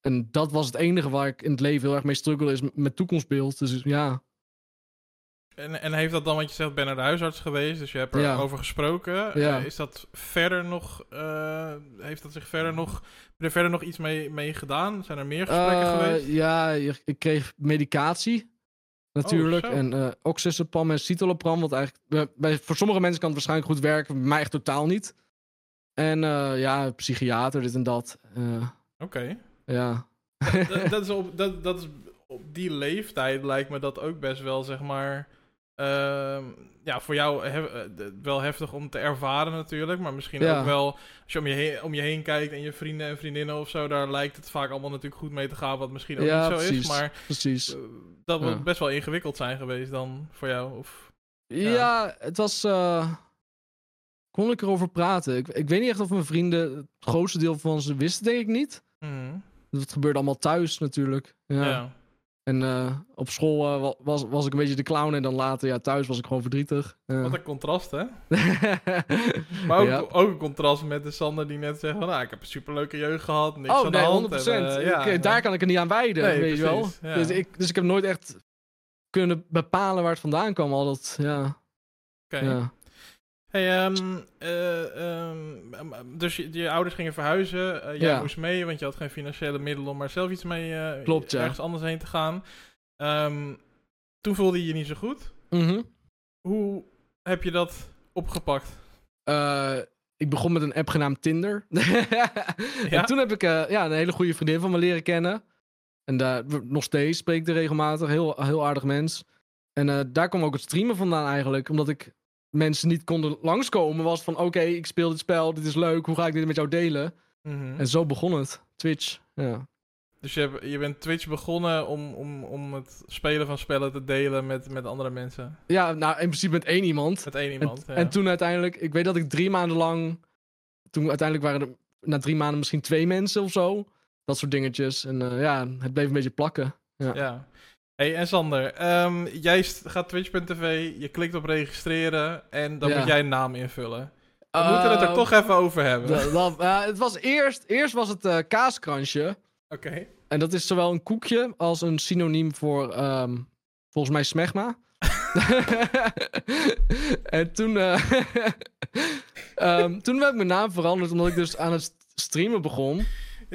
En dat was het enige waar ik in het leven heel erg mee struggle, is met toekomstbeeld. Dus ja, En, en heeft dat dan, want je zegt, ben naar de huisarts geweest, dus je hebt Ja. erover gesproken. Ja. Eh, is dat verder nog, eh, heeft dat zich verder nog, er verder nog iets mee, mee gedaan? Zijn er meer gesprekken Eh, geweest? Ja, ik kreeg medicatie. Natuurlijk. Oh, en oxazepam en citalopram. Wat eigenlijk bij, voor sommige mensen kan het waarschijnlijk goed werken. Bij mij echt totaal niet. En ja, psychiater, dit en dat. Oké. ja. dat, dat, is op, dat, dat is op die leeftijd lijkt me dat ook best wel, zeg maar... ehm, ja, voor jou hef- eh, wel heftig om te ervaren natuurlijk. Maar misschien Ja. ook wel, als je om je, heen, om je heen kijkt en je vrienden en vriendinnen of zo... daar lijkt het vaak allemaal natuurlijk goed mee te gaan, wat misschien ook Ja, niet zo precies. is. Maar Precies. eh, dat moet best wel ingewikkeld zijn geweest dan voor jou. Of... Ja, het was. eh, kon ik erover praten? Ik, ik weet niet echt of mijn vrienden het grootste deel van ze wisten, denk ik niet. Mhm. Dat gebeurde allemaal thuis natuurlijk. Ja. En eh, op school eh, wa- was, was ik een beetje de clown en dan later, ja, thuis was ik gewoon verdrietig. Ja. Wat een contrast, hè? Maar ook, Ja. ook een contrast met de Sander die net zegt van... Nou, ik heb een superleuke jeugd gehad, niks Oh, aan de nee, hand. 100%. En, eh, ja, ik, eh, daar kan ik er niet aan wijden, Nee, weet je wel. ja. Dus, ik, dus ik heb nooit echt kunnen bepalen waar het vandaan kwam. Al dat, ja. Oké. ja. Hey, ehm, eh, ehm, dus je, je ouders gingen verhuizen. eh, jij Ja. moest mee, want je had geen financiële middelen om maar zelf iets mee eh, Klopt, ja. ergens anders heen te gaan. Ehm, toen voelde je je niet zo goed. Mhm. Hoe heb je dat opgepakt? Ik begon met een app genaamd Tinder. En toen heb ik ja, een hele goede vriendin van me leren kennen. En daar nog steeds spreek ik er regelmatig. Heel, heel aardig mens. En daar kwam ook het streamen vandaan eigenlijk. Omdat ik mensen niet konden langskomen. Was van oké, ik speel dit spel. Dit is leuk. Hoe ga ik dit met jou delen? Mhm. En zo begon het. Twitch. Ja. Dus je, hebt- je bent Twitch begonnen om, om, om het spelen van spellen te delen met, met andere mensen. ja, nou in principe met één iemand. Met één En, iemand. ja. en toen uiteindelijk, ik weet dat ik drie maanden lang. Toen uiteindelijk waren er na drie maanden misschien twee mensen of zo. Dat soort dingetjes. En eh, ja, het bleef een beetje plakken. Ja. Hey, en Sander, ehm, jij gaat twitch.tv, je klikt op registreren en dan Ja. moet jij een naam invullen. We moeten het er Eh, toch even over hebben. Dat- het was eerst, eerst was het eh, kaaskransje. Oké. En dat is zowel een koekje als een synoniem voor, ehm, volgens mij, smegma. en toen, eh, ehm, toen ik mijn naam veranderd, omdat ik dus aan het streamen begon.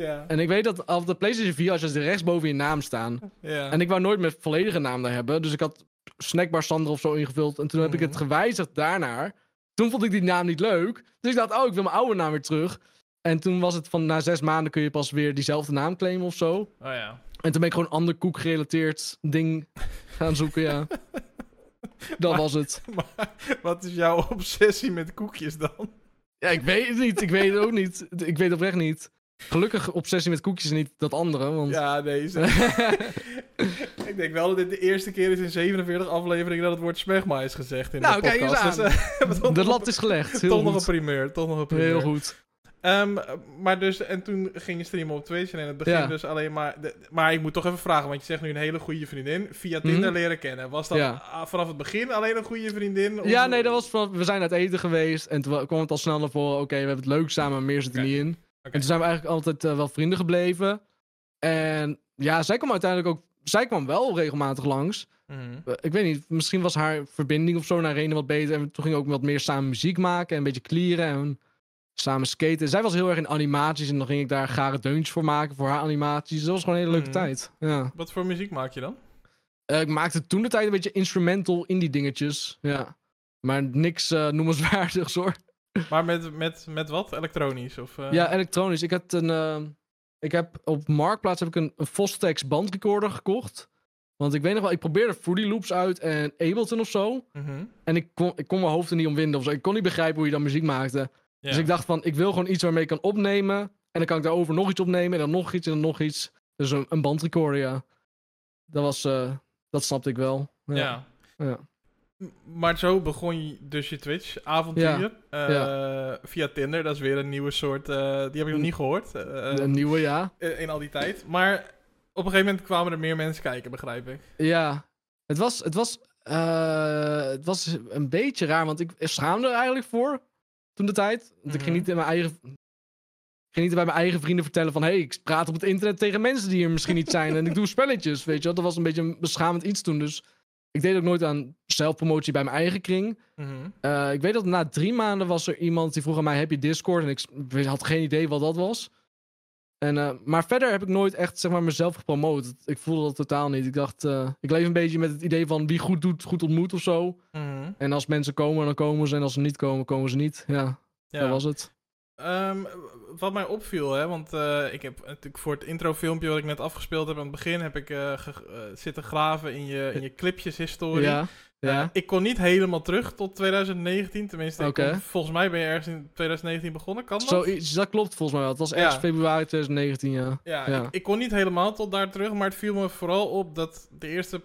Ja. En ik weet dat op de PlayStation 4 had je rechtsboven je naam staan. ja. En ik wou nooit mijn volledige naam daar hebben. Dus ik had Snackbar Sander of zo ingevuld. En toen heb ik het Mhm. gewijzigd daarnaar. Toen vond ik die naam niet leuk. Dus ik dacht, oh, ik wil mijn oude naam weer terug. En toen was het van, na zes maanden kun je pas weer diezelfde naam claimen of zo. Oh ja. En toen ben ik gewoon een ander koek gerelateerd ding gaan zoeken, ja. Dat was het. Maar wat is jouw obsessie met koekjes dan? Ja, ik weet het niet. Ik weet het ook niet. Ik weet oprecht niet. Gelukkig obsessie met koekjes en niet dat andere, want... Ja, nee. ze- ik denk wel dat dit de eerste keer is in 47 afleveringen dat het woord smegma is gezegd in Nou, de kijk eens podcast. aan. Dus, eh, toch de lat is gelegd. Toch Heel nog een primeur, toch nog een primeur. Heel goed. Ehm, maar dus, en toen ging je streamen op Twitch en in het begin Ja. dus alleen maar... De, maar ik moet toch even vragen, want je zegt nu een hele goede vriendin. Via Tinder Mhm. leren kennen. Was dat Ja. vanaf het begin alleen een goede vriendin? Of- Ja, nee, dat was we zijn uit eten geweest en toen kwam het al snel naar voren. Oké, we hebben het leuk samen, maar meer zit er niet in. En toen zijn we eigenlijk altijd eh, wel vrienden gebleven. En ja, zij kwam uiteindelijk ook, zij kwam wel regelmatig langs. Mhm. Eh, ik weet niet, misschien was haar verbinding of zo naar Rene wat beter. En toen gingen we ook wat meer samen muziek maken en een beetje clearen en samen skaten. Zij was heel erg in animaties en dan ging ik daar gare deuntjes voor maken voor haar animaties. Dat was gewoon een hele leuke Mhm. tijd. Ja. Wat voor muziek maak je dan? Eh, ik maakte toen de tijd een beetje instrumental indie dingetjes. Ja. Maar niks eh, noemenswaardigs hoor. Maar met, met, met wat? Elektronisch? Of, eh? Ja, elektronisch. Ik, had een, eh, ik heb op Marktplaats heb ik een, een Fostex bandrecorder gekocht. Want ik weet nog wel, ik probeerde Fruity Loops uit en Ableton of zo. Mhm. En ik kon, ik kon mijn hoofd er niet om winden of zo. Ik kon niet begrijpen hoe je dan muziek maakte. Ja. Dus ik dacht van, ik wil gewoon iets waarmee ik kan opnemen. En dan kan ik daarover nog iets opnemen. En dan nog iets en dan nog iets. Dus een, een bandrecorder, ja. Dat was, eh, dat snapte ik wel. Ja. Ja. Ja. Maar zo begon je dus je Twitch-avontuur. eh, Via Tinder, dat is weer een nieuwe soort... eh, die heb ik nog niet gehoord. eh, Een nieuwe, ja. in al die tijd. Maar op een gegeven moment kwamen er meer mensen kijken, begrijp ik. Ja, het was, het was het was een beetje raar, want ik schaamde er eigenlijk voor toen de tijd. Want ik ging Mhm. niet in mijn eigen. Ik ging niet bij mijn eigen vrienden vertellen van... hé, hey, ik praat op het internet tegen mensen die er misschien niet zijn... en ik doe spelletjes, weet je wel. Dat was een beetje een beschamend iets toen, dus... Ik deed ook nooit aan zelfpromotie bij mijn eigen kring. Mhm. Eh, ik weet dat na drie maanden was er iemand die vroeg aan mij: heb je Discord? En ik had geen idee wat dat was. En, eh, maar verder heb ik nooit echt zeg maar, mezelf gepromoot. Ik voelde dat totaal niet. Ik dacht, eh, ik leef een beetje met het idee van wie goed doet, goed ontmoet of zo. Mhm. En als mensen komen, dan komen ze. En als ze niet komen, komen ze niet. Ja, Ja. dat was het. Ehm, wat mij opviel, hè, want eh, ik heb natuurlijk voor het introfilmpje wat ik net afgespeeld heb aan het begin, heb ik eh, eh, zitten graven in je, in je clipjeshistorie. Ja, ja. ik kon niet helemaal terug tot 2019, tenminste. kon- volgens mij ben je ergens in 2019 begonnen, kan dat? Zoiets, dat klopt volgens mij wel. Het was ergens Ja. februari 2019, ja. Ja, Ja. Ik, ik kon niet helemaal tot daar terug, maar het viel me vooral op dat de eerste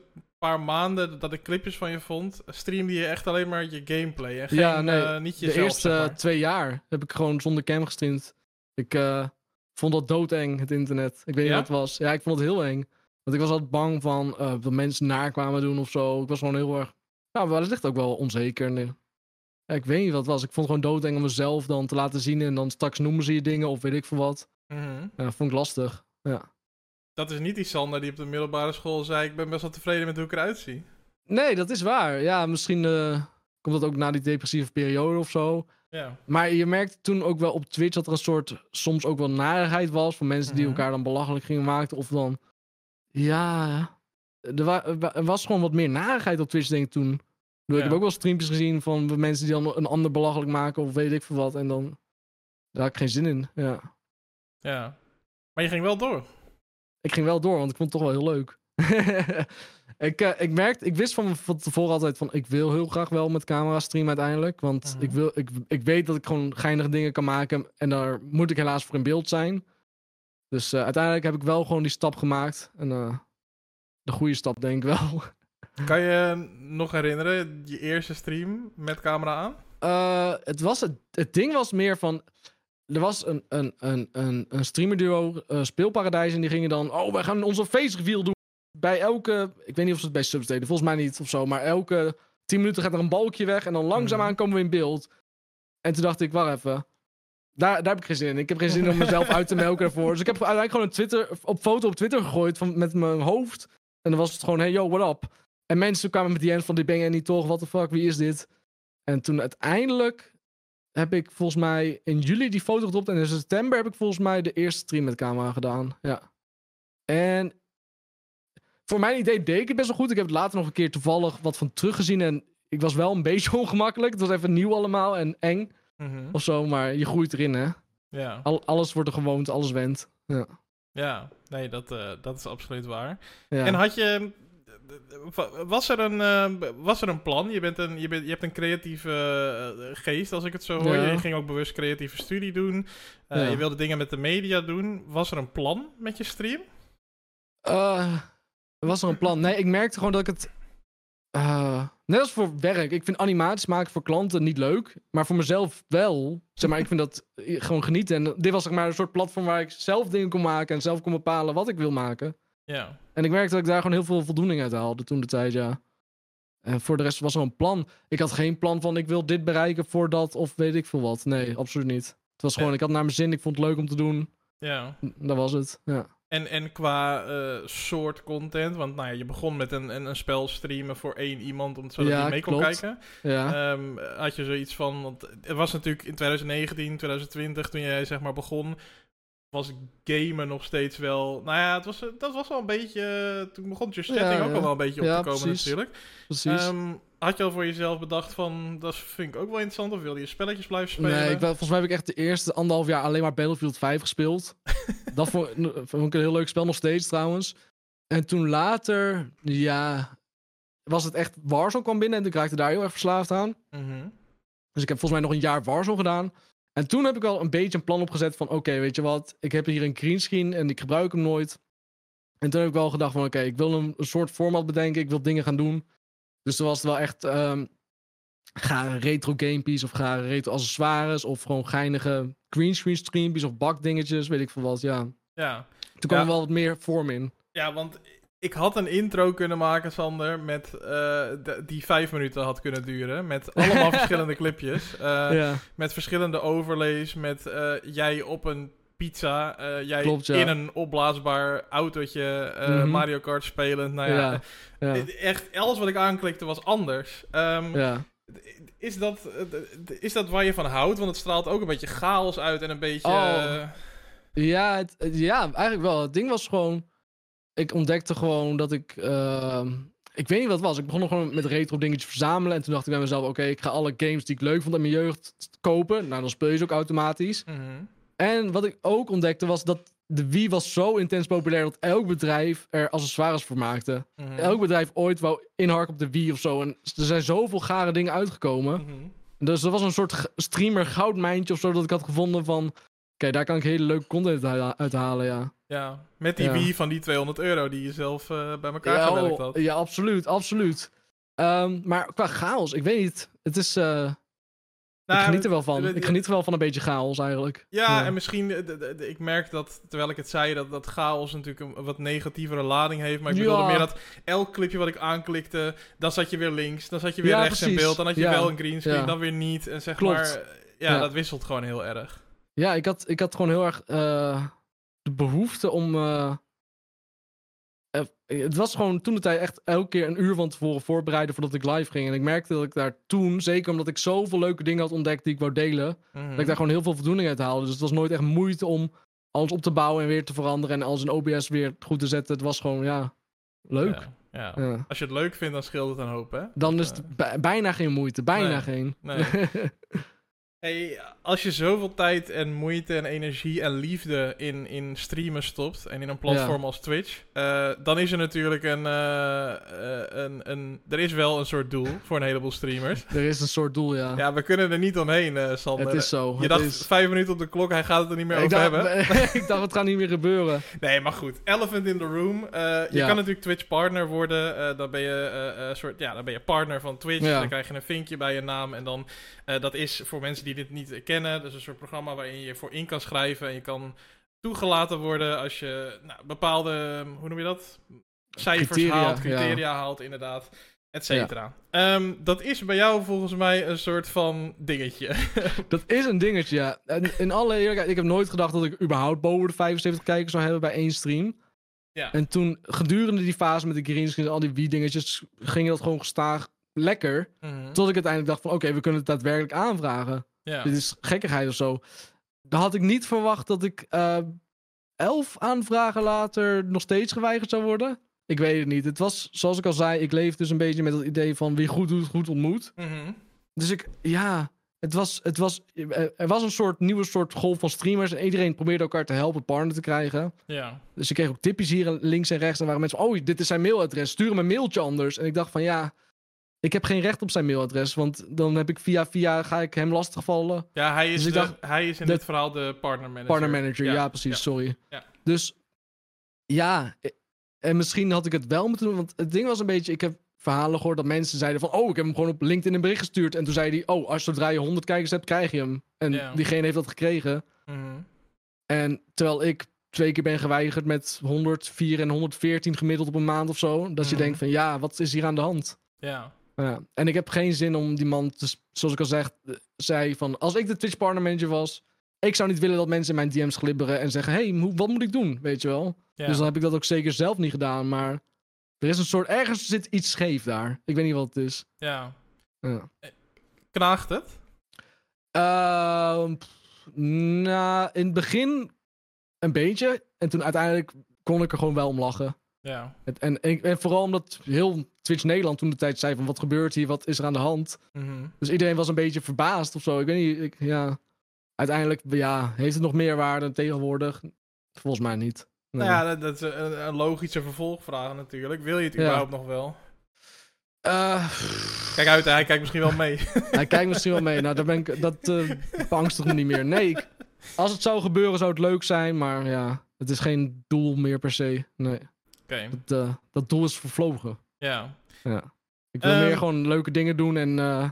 paar maanden dat ik clipjes van je vond, streamde je echt alleen maar je gameplay en geen, Ja, nee, eh, niet De jezelf, eerste zeg maar. twee jaar heb ik gewoon zonder cam gestreamd. Ik eh, vond dat doodeng, het internet. Ik weet niet Ja? wat het was. Ja, ik vond het heel eng. Want ik was altijd bang van eh, dat mensen naar kwamen doen of zo. Ik was gewoon heel erg... Ja, maar ligt ook wel onzeker. Nee. Ja, ik weet niet wat het was. Ik vond het gewoon doodeng om mezelf dan te laten zien. En dan straks noemen ze je dingen of weet ik veel wat. Mhm. Ja, dat vond ik lastig. Ja. Dat is niet die Sander die op de middelbare school zei, ik ben best wel tevreden met hoe ik eruit zie. Nee, dat is waar. Ja, misschien eh, komt dat ook na die depressieve periode of zo. Ja. Maar je merkte toen ook wel op Twitch dat er een soort soms ook wel narigheid was van mensen die Mhm. elkaar dan belachelijk gingen maken. Of dan, ja, er, wa- er was gewoon wat meer narigheid op Twitch denk ik toen. Ik heb ook wel streampjes gezien van mensen die dan een ander belachelijk maken of weet ik veel wat. En dan, daar had ik geen zin in. Ja. Ja. Maar je ging wel door. Ik ging wel door, want ik vond het toch wel heel leuk. ik, eh, ik merkte, ik wist van, van tevoren altijd van, ik wil heel graag wel met camera streamen uiteindelijk. Want Mhm. ik, wil, ik, ik weet dat ik gewoon geinige dingen kan maken. En daar moet ik helaas voor in beeld zijn. Dus eh, uiteindelijk heb ik wel gewoon die stap gemaakt. En eh, de goede stap denk ik wel. Kan je nog herinneren, je eerste stream met camera aan? Eh, het, was het, het ding was meer van. Er was een, een, een, een, een streamerduo, eh, Speelparadijs, en die gingen dan. Oh, wij gaan onze face reveal doen. Bij elke. Ik weet niet of ze het bij subs deden, volgens mij niet of zo. Maar elke 10 minuten gaat er een balkje weg. En dan langzaamaan Mhm. komen we in beeld. En toen dacht ik, wacht even. Daar, daar heb ik geen zin in. Ik heb geen zin om mezelf uit te melken ervoor. Dus ik heb uiteindelijk gewoon een Twitter, op foto op Twitter gegooid van, met mijn hoofd. En dan was het gewoon, hey yo, what up? En mensen kwamen met die end van, die ben jij niet toch? What the fuck, wie is dit? En toen uiteindelijk heb ik volgens mij in juli die foto gedropt. En in september heb ik volgens mij de eerste stream met camera gedaan. Ja. En voor mijn idee deed ik het best wel goed. Ik heb het later nog een keer toevallig wat van teruggezien. En ik was wel een beetje ongemakkelijk. Het was even nieuw allemaal en eng Mhm. of zo. Maar je groeit erin, hè. Ja. Al, alles wordt een gewoonte, alles went. Ja. Ja, nee, dat, eh, dat is absoluut waar. ja. En had je. Was er, een, eh, was er een plan? Je, bent een, je, bent, je hebt een creatieve eh, geest, als ik het zo hoor. Ja. Je ging ook bewust creatieve studie doen. Eh, Ja. Je wilde dingen met de media doen. Was er een plan met je stream? Was er een plan? Nee, ik merkte gewoon dat ik het. net als voor werk. Ik vind animaties maken voor klanten niet leuk. Maar voor mezelf wel. Zeg maar, ik vind dat gewoon genieten. En dit was zeg maar een soort platform waar ik zelf dingen kon maken. En zelf kon bepalen wat ik wil maken. Ja. En ik merkte dat ik daar gewoon heel veel voldoening uit haalde toen de tijd, ja. En voor de rest was er een plan. Ik had geen plan van ik wil dit bereiken voor dat of weet ik veel wat. Nee, absoluut niet. Het was gewoon, ik had naar mijn zin, ik vond het leuk om te doen. ja. Dat was het, ja. En, en qua eh, soort content, want nou ja, je begon met een, een, een spel streamen voor één iemand, om zodat Ja, hij mee kon klopt. kijken. Ja, Ehm, had je zoiets van, want het was natuurlijk in 2019, 2020, toen jij zeg maar begon, was gamen nog steeds wel, nou ja, het was, dat was wel een beetje, eh, toen begon Just Ja, Chatting ook al wel een beetje op Ja, te komen precies. natuurlijk. precies. Ehm, had je al voor jezelf bedacht van, dat vind ik ook wel interessant, of wilde je spelletjes blijven spelen? Nee, ik, volgens mij heb ik echt de eerste anderhalf jaar alleen maar Battlefield 5 gespeeld. dat vond, vond ik een heel leuk spel, nog steeds trouwens. En toen later, ja, was het echt Warzone kwam binnen en ik raakte daar heel erg verslaafd aan. Mhm. Dus ik heb volgens mij nog een jaar Warzone gedaan. En toen heb ik wel een beetje een plan opgezet van... oké, weet je wat, ik heb hier een greenscreen en ik gebruik hem nooit. En toen heb ik wel gedacht van... oké, ik wil een, een soort format bedenken, ik wil dingen gaan doen. Dus toen was het wel echt... ehm, ga retro gamepies of ga retro accessoires... of gewoon geinige greenscreen streampies of bakdingetjes, weet ik veel wat, ja. Ja. Toen kwam Ja. er wel wat meer vorm in. Ja, want Ik had een intro kunnen maken, Sander, met, de- die vijf minuten had kunnen duren. Met allemaal verschillende clipjes. eh, ja. Met verschillende overlays. Met eh, jij op een pizza. jij Klopt, ja. in een opblaasbaar autootje. Mhm. Mario Kart spelend. Nou ja, Ja. Echt alles wat ik aanklikte was anders. Ehm, ja. is, dat, is dat waar je van houdt? Want het straalt ook een beetje chaos uit en een beetje... Oh. Ja, het- ja, eigenlijk wel. Het ding was gewoon. Ik ontdekte gewoon dat ik. ehm, ik weet niet wat het was. Ik begon gewoon met retro dingetjes verzamelen. En toen dacht ik bij mezelf: oké, ik ga alle games die ik leuk vond uit mijn jeugd kopen. Nou, dan speel je ze ook automatisch. mhm. En wat ik ook ontdekte was dat de Wii was zo intens populair dat elk bedrijf er accessoires voor maakte. Mhm. Elk bedrijf ooit wou inharken op de Wii of zo. En er zijn zoveel gare dingen uitgekomen. Mhm. Dus dat was een soort streamer goudmijntje of zo dat ik had gevonden van... Oké, daar kan ik hele leuke content uit halen, ja. Ja, met die Ja. Wii van die 200 euro die je zelf eh, bij elkaar Ja, gewerkt oh, had. ja, absoluut, absoluut. Ehm, maar qua chaos, ik weet niet. Het is... eh, Nou, ik geniet er wel van. Ik geniet er wel van een beetje chaos eigenlijk. Ja, Ja. en misschien, eh, ik merk dat, terwijl ik het zei, dat, dat chaos natuurlijk een wat negatievere lading heeft. Maar ik Ja. bedoelde meer dat elk clipje wat ik aanklikte, dan zat je weer links, dan zat je weer Ja, rechts in beeld, dan had je wel een greenscreen, dan weer niet. En zeg Klopt. maar, ja, Ja. dat wisselt gewoon heel erg. Ja, ik had, ik had gewoon heel erg de behoefte om... eh, eh, het was gewoon toen de tijd echt elke keer een uur van tevoren voorbereiden voordat ik live ging. En ik merkte dat ik daar toen, zeker omdat ik zoveel leuke dingen had ontdekt die ik wou delen, Mhm. dat ik daar gewoon heel veel voldoening uit haalde. Dus het was nooit echt moeite om alles op te bouwen en weer te veranderen en alles in OBS weer goed te zetten. Het was gewoon, ja, leuk. Ja, ja. Ja. Als je het leuk vindt, dan scheelt het een hoop, hè? Dan Dat, is het bij- bijna geen moeite, bijna Nee, geen. nee. Hey, als je zoveel tijd en moeite en energie en liefde in, in streamen stopt en in een platform als Twitch, eh, dan is er natuurlijk een, eh, eh, een, een. Er is wel een soort doel voor een heleboel streamers. er is een soort doel, ja. Ja, we kunnen er niet omheen, eh Sander. het is zo. je dacht is... vijf minuten op de klok, hij gaat het er niet meer ik, over dacht, hebben. ik dacht, het gaat niet meer gebeuren. Nee, maar goed. Elephant in the room. Je Ja. kan natuurlijk Twitch partner worden. Dan, ben je, soort, ja, dan ben je partner van Twitch. Ja. Dan krijg je een vinkje bij je naam. En dan, dat is voor mensen die dit niet kennen. Dat is een soort programma waarin je voor in kan schrijven. En je kan toegelaten worden als je nou, bepaalde, hoe noem je dat? Cijfers Criteria, haalt, ja. criteria haalt inderdaad. Et cetera. Ehm, dat is bij jou volgens mij een soort van dingetje. Dat is een dingetje, ja. En in alle eerlijkheid, ik heb nooit gedacht dat ik überhaupt boven de 75 kijkers zou hebben bij één stream. ja. En toen, gedurende die fase met de greenscreen en al die Wii-dingetjes, ging dat gewoon gestaag lekker. Mhm. Tot ik uiteindelijk dacht van, oké, we kunnen het daadwerkelijk aanvragen. Ja. Dit is gekkigheid of zo. Dan had ik niet verwacht dat ik eh, elf aanvragen later nog steeds geweigerd zou worden. Ik weet het niet. Het was, zoals ik al zei, ik leef dus een beetje met het idee van wie goed doet, goed ontmoet. Mhm. Dus ik, ja, het was, het was, er was een soort nieuwe soort golf van streamers. En iedereen probeerde elkaar te helpen partner te krijgen. ja. Dus ik kreeg ook tipjes hier links en rechts. En waren mensen van, oh, dit is zijn mailadres. Stuur hem een mailtje anders. En ik dacht van, ja, ik heb geen recht op zijn mailadres. Want dan heb ik via via, ga ik hem lastigvallen. Ja, hij is, Dus ik de- dacht, hij is in de- dit verhaal de partner manager. Partner manager, ja, precies, sorry. Ja. Dus, ja, eh, en misschien had ik het wel moeten doen. Want het ding was een beetje, ik heb verhalen gehoord dat mensen zeiden van, oh, ik heb hem gewoon op LinkedIn een bericht gestuurd. En toen zei hij, oh, als zodra je 100 kijkers hebt, krijg je hem. En Ja. diegene heeft dat gekregen. Mhm. En terwijl ik twee keer ben geweigerd met 104 en 114 gemiddeld op een maand of zo. Dat je Mhm. denkt van, ja, wat is hier aan de hand? Ja. Ja. En ik heb geen zin om die man, te, zoals ik al zeg, eh, zei van, als ik de Twitch partner manager was, ik zou niet willen dat mensen in mijn DM's glibberen en zeggen, hey, hoe- wat moet ik doen? Weet je wel? ja. Dus dan heb ik dat ook zeker zelf niet gedaan, maar er is een soort, ergens zit iets scheef daar. Ik weet niet wat het is. ja. Ja. Knaagt het? Pff, nou, in het begin een beetje. En toen uiteindelijk kon ik er gewoon wel om lachen. Ja. Het- en, en, vooral omdat heel Twitch Nederland toen de tijd zei van wat gebeurt hier, wat is er aan de hand. Mhm. Dus iedereen was een beetje verbaasd of zo. Ik weet niet, ik, ja. Uiteindelijk, ja, heeft het nog meer waarde tegenwoordig? Volgens mij niet. Nee. Nou ja, dat, dat is een, een logische vervolgvraag natuurlijk. Wil je het Ja. überhaupt nog wel? Eh, Kijk uit, hij kijkt misschien wel mee. hij kijkt misschien wel mee. Nou, daar ben ik, dat uh, beangstigt me niet meer. Nee, ik- als het zou gebeuren zou het leuk zijn, maar ja, het is geen doel meer per se. Nee, Dat, eh, dat doel is vervlogen. ja. Ja. Ik wil Ehm. meer gewoon leuke dingen doen en eh,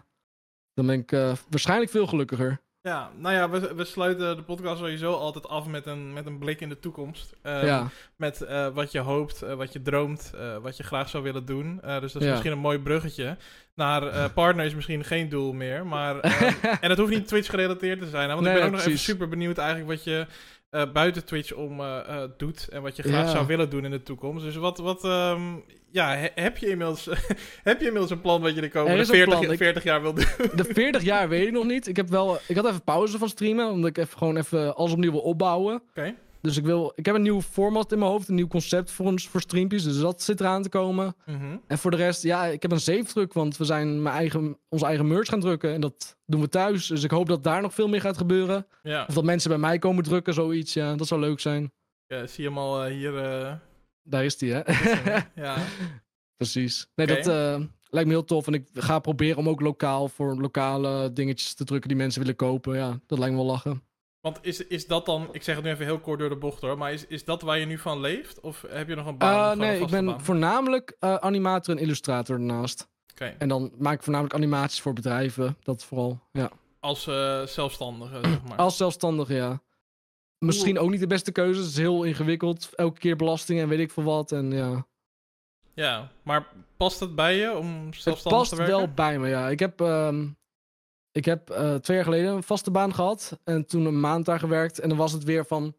dan ben ik eh, waarschijnlijk veel gelukkiger. Ja, nou ja, we, we sluiten de podcast sowieso altijd af met een, met een blik in de toekomst. Ehm, ja. Met wat je hoopt, wat je droomt, wat je graag zou willen doen. Dus dat is Ja. misschien een mooi bruggetje. Naar partner is misschien geen doel meer. Maar, ehm, en het hoeft niet Twitch gerelateerd te zijn. Hè, want Nee, ik ben ook nog even super benieuwd eigenlijk wat je eh, buiten Twitch om eh, eh, doet. En wat je graag Ja. zou willen doen in de toekomst. Dus wat, wat ehm, ja, he- heb, je inmiddels, heb je inmiddels een plan wat je de komende is een 40, plan. Ik- 40 jaar wil doen? De 40 jaar weet ik nog niet. Ik, heb wel, ik had even pauze van streamen, omdat ik even gewoon even alles opnieuw wil opbouwen. Oké. Dus ik, wil, ik heb een nieuw format in mijn hoofd, een nieuw concept voor ons voor streampjes. Dus dat zit eraan te komen. Mhm. En voor de rest, ja, ik heb een zeefdruk, want we zijn mijn eigen, onze eigen merch gaan drukken. En dat doen we thuis. Dus ik hoop dat daar nog veel meer gaat gebeuren. Ja, Of dat mensen bij mij komen drukken, zoiets. Ja, dat zou leuk zijn. ja, zie je hem al eh, hier. eh, Daar is die, hè? ja. Precies. Nee, dat eh, lijkt me heel tof. En ik ga proberen om ook lokaal voor lokale dingetjes te drukken die mensen willen kopen. Ja, dat lijkt me wel lachen. Want is, is dat dan, ik zeg het nu even heel kort door de bocht hoor, maar is, is dat waar je nu van leeft? Of heb je nog een baan? Een nee, ik ben baan? voornamelijk eh, animator en illustrator daarnaast. Oké, En dan maak ik voornamelijk animaties voor bedrijven. Dat vooral, ja. als eh, zelfstandige zeg maar. Als zelfstandige, ja. Misschien ook niet de beste keuze. Het is heel ingewikkeld. Elke keer belastingen en weet ik veel wat. En ja, Ja, maar past het bij je om het zelfstandig past te werken? wel bij me, ja. Ik heb, ehm, ik heb eh, twee jaar geleden een vaste baan gehad. En toen een maand daar gewerkt. En dan was het weer van...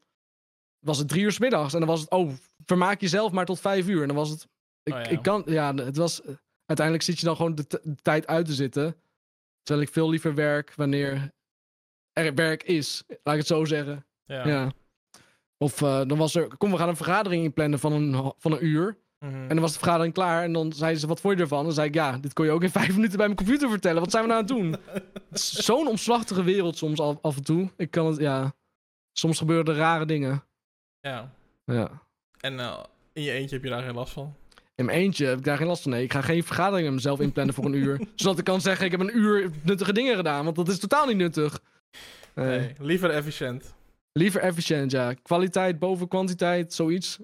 Was het drie uur 's middags. En dan was het, oh, vermaak jezelf maar tot vijf uur. En dan was het... Ik, Oh ja. ik kan, ja, het was... Uiteindelijk zit je dan gewoon de, tijd uit te zitten. Terwijl ik veel liever werk wanneer er werk is. Laat ik het zo zeggen. Ja. Ja. Of eh, dan was er, kom, we gaan een vergadering inplannen van een, van een uur. Mhm. En dan was de vergadering klaar. En dan zeiden ze, wat vond je ervan? Dan zei ik, ja, dit kon je ook in vijf minuten bij mijn computer vertellen. Wat zijn we nou aan het doen? Zo'n omslachtige wereld soms af, af en toe. Ik kan het, ja. Soms gebeuren er rare dingen. ja. Ja. En eh, in je eentje heb je daar geen last van? In mijn eentje heb ik daar geen last van. Nee, ik ga geen vergadering met mezelf inplannen voor een uur. Zodat ik kan zeggen, ik heb een uur nuttige dingen gedaan. Want dat is totaal niet nuttig. Nee. Nee, liever efficiënt. Liever efficiënt, ja. Kwaliteit boven kwantiteit, zoiets.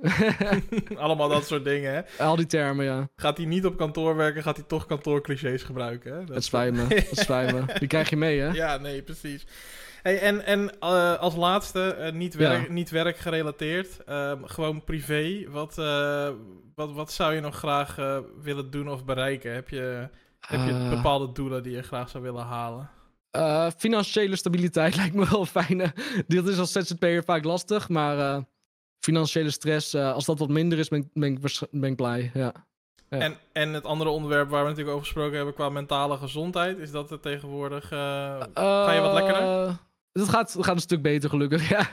Allemaal dat soort dingen, hè. Al die termen, ja. Gaat hij niet op kantoor werken, gaat hij toch kantoorclichés gebruiken, hè. Dat Het spijt me. Het spijt me. Die krijg je mee, hè? Ja, nee, precies. Hey, en en eh, als laatste, eh, niet, werk, Ja. niet werkgerelateerd, ehm, gewoon privé. Wat, eh, wat, wat zou je nog graag willen doen of bereiken? Heb je, heb je Eh, bepaalde doelen die je graag zou willen halen? Eh, financiële stabiliteit lijkt me wel fijn. Dat is als ZZP'er vaak lastig, maar eh, financiële stress, eh, als dat wat minder is, ben, ik- ben, ik, ben ik blij. Ja. Ja. En, en het andere onderwerp waar we natuurlijk over gesproken hebben qua mentale gezondheid, is dat het tegenwoordig... Ga je wat lekkerder? Het gaat, het gaat een stuk beter, gelukkig. Ja.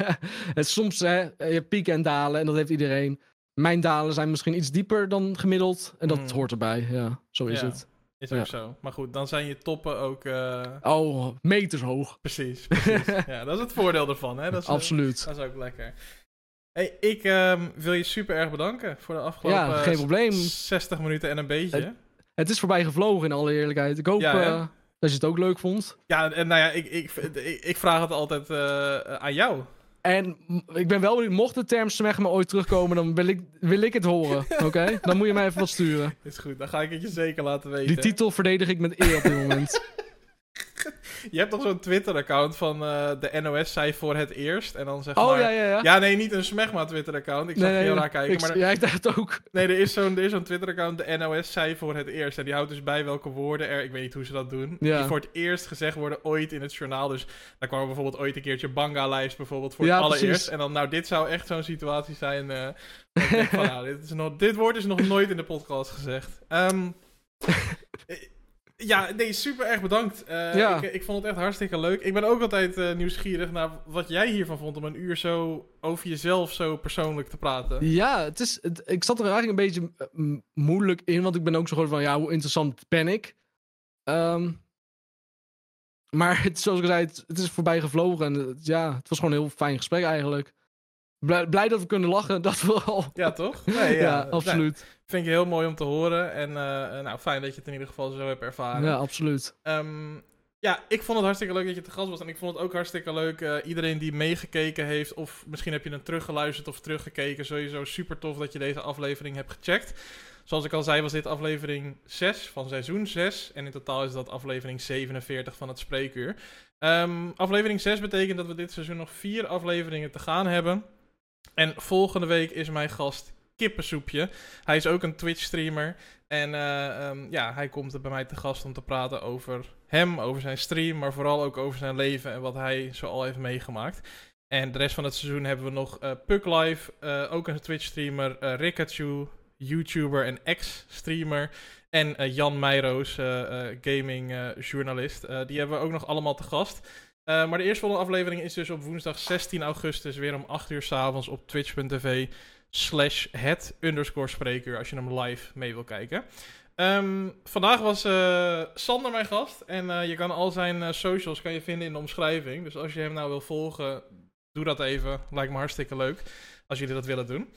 Soms hè, je hebt pieken en dalen en dat heeft iedereen. Mijn dalen zijn misschien iets dieper dan gemiddeld. En dat Mm. hoort erbij. Ja, zo is Ja. het. Is ook Ja. zo. Maar goed, dan zijn je toppen ook... eh, Oh, meters hoog. precies, precies. ja, dat is het voordeel ervan, hè. Dat is, eh, Absoluut. Dat is ook lekker. Hey, ik ehm, wil je super erg bedanken voor de afgelopen Ja, geen probleem. 60 minuten en een beetje. Het is voorbij gevlogen in alle eerlijkheid. Ik hoop Ja, eh, dat je het ook leuk vond. Ja, en nou ja, ik, ik, ik, ik vraag het altijd eh, aan jou. En ik ben wel benieuwd, mocht de term Smegma ooit terugkomen, dan wil ik, wil ik het horen. Oké? Dan moet je mij even wat sturen. Is goed, dan ga ik het je zeker laten weten. Die titel verdedig ik met eer op dit moment. Je hebt toch zo'n Twitter-account van eh, de NOS zei voor het eerst. En dan zeg Oh maar... ja, ja, ja. Ja, nee, niet een Smegma Twitter-account. Ik zag je heel raar kijken. ik, maar ja, ik dacht ook. nee, er is zo'n er is zo'n Twitter-account, de NOS zei voor het eerst. En die houdt dus bij welke woorden er, ik weet niet hoe ze dat doen, Ja. die voor het eerst gezegd worden ooit in het journaal. Dus daar kwam er bijvoorbeeld ooit een keertje Banga-lijst bijvoorbeeld voor het allereerst. precies. En dan, nou, dit zou echt zo'n situatie zijn. eh, van, nou, dit, is nog, dit woord is nog nooit in de podcast gezegd. Eh, ja, nee, super erg bedankt. Eh, Ja. ik, ik vond het echt hartstikke leuk. Ik ben ook altijd eh, nieuwsgierig naar wat jij hiervan vond om een uur zo over jezelf zo persoonlijk te praten. Ja, het is, het- ik zat er eigenlijk een beetje eh, moeilijk in, want ik ben ook zo gewoon van, ja, hoe interessant ben ik? Ehm, maar het, zoals ik zei, het, het is voorbij gevlogen en ja, het was gewoon een heel fijn gesprek eigenlijk. Blij, blij dat we kunnen lachen, dat vooral. Ja, toch? Nee, Ja, Nou, absoluut. vind ik heel mooi om te horen. En eh, nou, fijn dat je het in ieder geval zo hebt ervaren. Ja, absoluut. Ehm, ja, ik vond het hartstikke leuk dat je te gast was. En ik vond het ook hartstikke leuk. eh, iedereen die meegekeken heeft, of misschien heb je hem teruggeluisterd of teruggekeken. Sowieso super tof dat je deze aflevering hebt gecheckt. Zoals ik al zei, was dit aflevering 6 van seizoen 6. En in totaal is dat aflevering 47 van het Spreekuur. Ehm, aflevering 6 betekent dat we dit seizoen nog vier afleveringen te gaan hebben. En volgende week is mijn gast Kippensoepje. Hij is ook een Twitch-streamer. En eh, ehm, ja, hij komt bij mij te gast om te praten over hem, over zijn stream, maar vooral ook over zijn leven en wat hij zo al heeft meegemaakt. En de rest van het seizoen hebben we nog uh, Puck Live, uh, ook een Twitch-streamer, uh, Rikachu, YouTuber en ex-streamer. En Jan Meijroos, gaming-journalist. die hebben we ook nog allemaal te gast. Maar de eerstvolgende aflevering is dus op woensdag 16 augustus weer om 8 uur s'avonds op twitch.tv slash het underscore spreker als je hem live mee wil kijken. Um, vandaag was uh, Sander mijn gast en uh, je kan al zijn uh, socials kan je vinden in de omschrijving. Dus als je hem nou wil volgen, doe dat even. Lijkt me hartstikke leuk als jullie dat willen doen.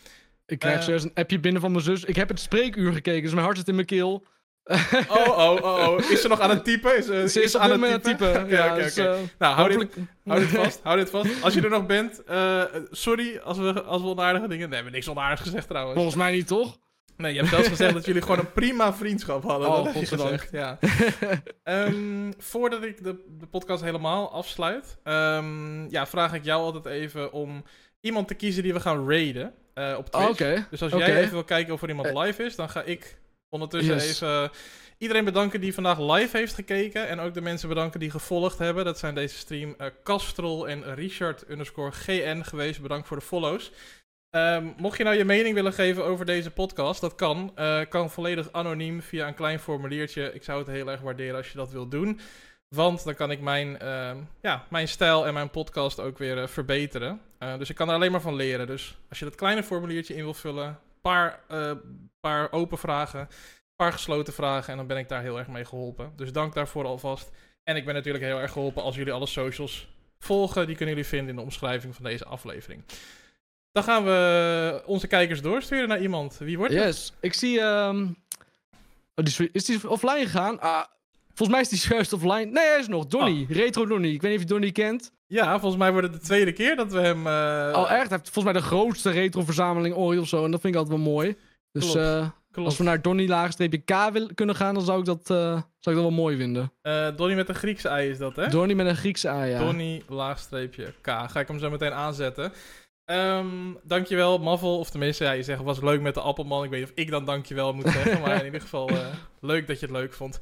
Ik krijg zojuist een appje binnen van mijn zus. Ik heb het spreekuur gekeken, dus mijn hart zit in mijn keel. Oh, oh, oh, oh. Is ze nog aan het typen? Is, uh, ze is, is aan het typen. typen. ja, oké, oké. Okay, nou, hou dit, hou dit vast. hou dit vast. Als je er nog bent, uh, sorry als we, als we onaardige dingen... Nee, we hebben niks onaardigs gezegd trouwens. Volgens mij niet, toch? Nee, je hebt zelfs gezegd dat jullie gewoon een prima vriendschap hadden. Oh, dat heb je gezegd, ja. um, voordat ik de, de podcast helemaal afsluit, um, ja, vraag ik jou altijd even om iemand te kiezen die we gaan raiden uh, op Twitch. Oh, okay. Dus als jij even wil kijken of er iemand live is, dan ga ik ondertussen yes. even iedereen bedanken die vandaag live heeft gekeken. En ook de mensen bedanken die gevolgd hebben. Dat zijn deze stream uh, Castrol en Richard underscore GN geweest. Bedankt voor de follows. Um, mocht je nou je mening willen geven over deze podcast, dat kan. Uh, kan volledig anoniem via een klein formuliertje. Ik zou het heel erg waarderen als je dat wilt doen. Want dan kan ik mijn, uh, ja, mijn stijl en mijn podcast ook weer verbeteren. Dus ik kan er alleen maar van leren. Dus als je dat kleine formuliertje in wil vullen, een paar, paar open vragen, een paar gesloten vragen. En dan ben ik daar heel erg mee geholpen. Dus dank daarvoor alvast. En ik ben natuurlijk heel erg geholpen als jullie alle socials volgen. Die kunnen jullie vinden in de omschrijving van deze aflevering. Dan gaan we onze kijkers doorsturen naar iemand. Wie wordt het? Yes, ik zie... Um... Oh, die is die offline gegaan? Ah, volgens mij is die juist offline. Nee, hij is nog. Donny. Oh. Retro Donny. Ik weet niet of je Donny kent. Ja, volgens mij wordt het de tweede keer dat we hem... Uh... Oh, echt? Hij heeft volgens mij de grootste retro-verzameling ooit of zo. En dat vind ik altijd wel mooi. Dus uh, als we naar Donny laagstreepje K wil, kunnen gaan, dan zou ik dat, uh, zou ik dat wel mooi vinden. Donny met een Griekse ei is dat, hè? Donny met een Griekse ei, ja. Donny laagstreepje K. Ga ik hem zo meteen aanzetten. Um, dankjewel, Mavel. Of tenminste, ja, je zegt was leuk met de appelman. Ik weet niet of ik dan dankjewel moet zeggen. maar in ieder geval leuk dat je het leuk vond.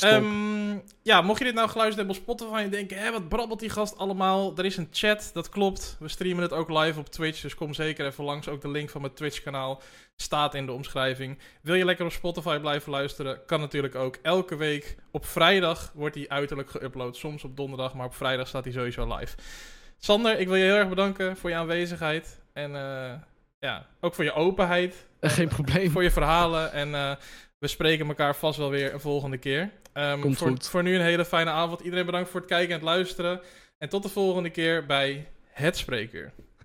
Was um, ja, mocht je dit nou geluisterd hebben op Spotify en denken... Hé, wat brabbelt die gast allemaal? Er is een chat, dat klopt. We streamen het ook live op Twitch. Dus kom zeker even langs. Ook de link van mijn Twitch kanaal staat in de omschrijving. Wil je lekker op Spotify blijven luisteren? Kan natuurlijk ook. Elke week op vrijdag wordt die uiterlijk geüpload. Soms op donderdag, maar op vrijdag staat hij sowieso live. Sander, ik wil je heel erg bedanken voor je aanwezigheid. En uh, ja, ook voor je openheid. Geen probleem. Voor je verhalen. En uh, we spreken elkaar vast wel weer een volgende keer. Um, Komt voor, goed. voor nu een hele fijne avond. Iedereen bedankt voor het kijken en het luisteren. En tot de volgende keer bij Het Spreekuur.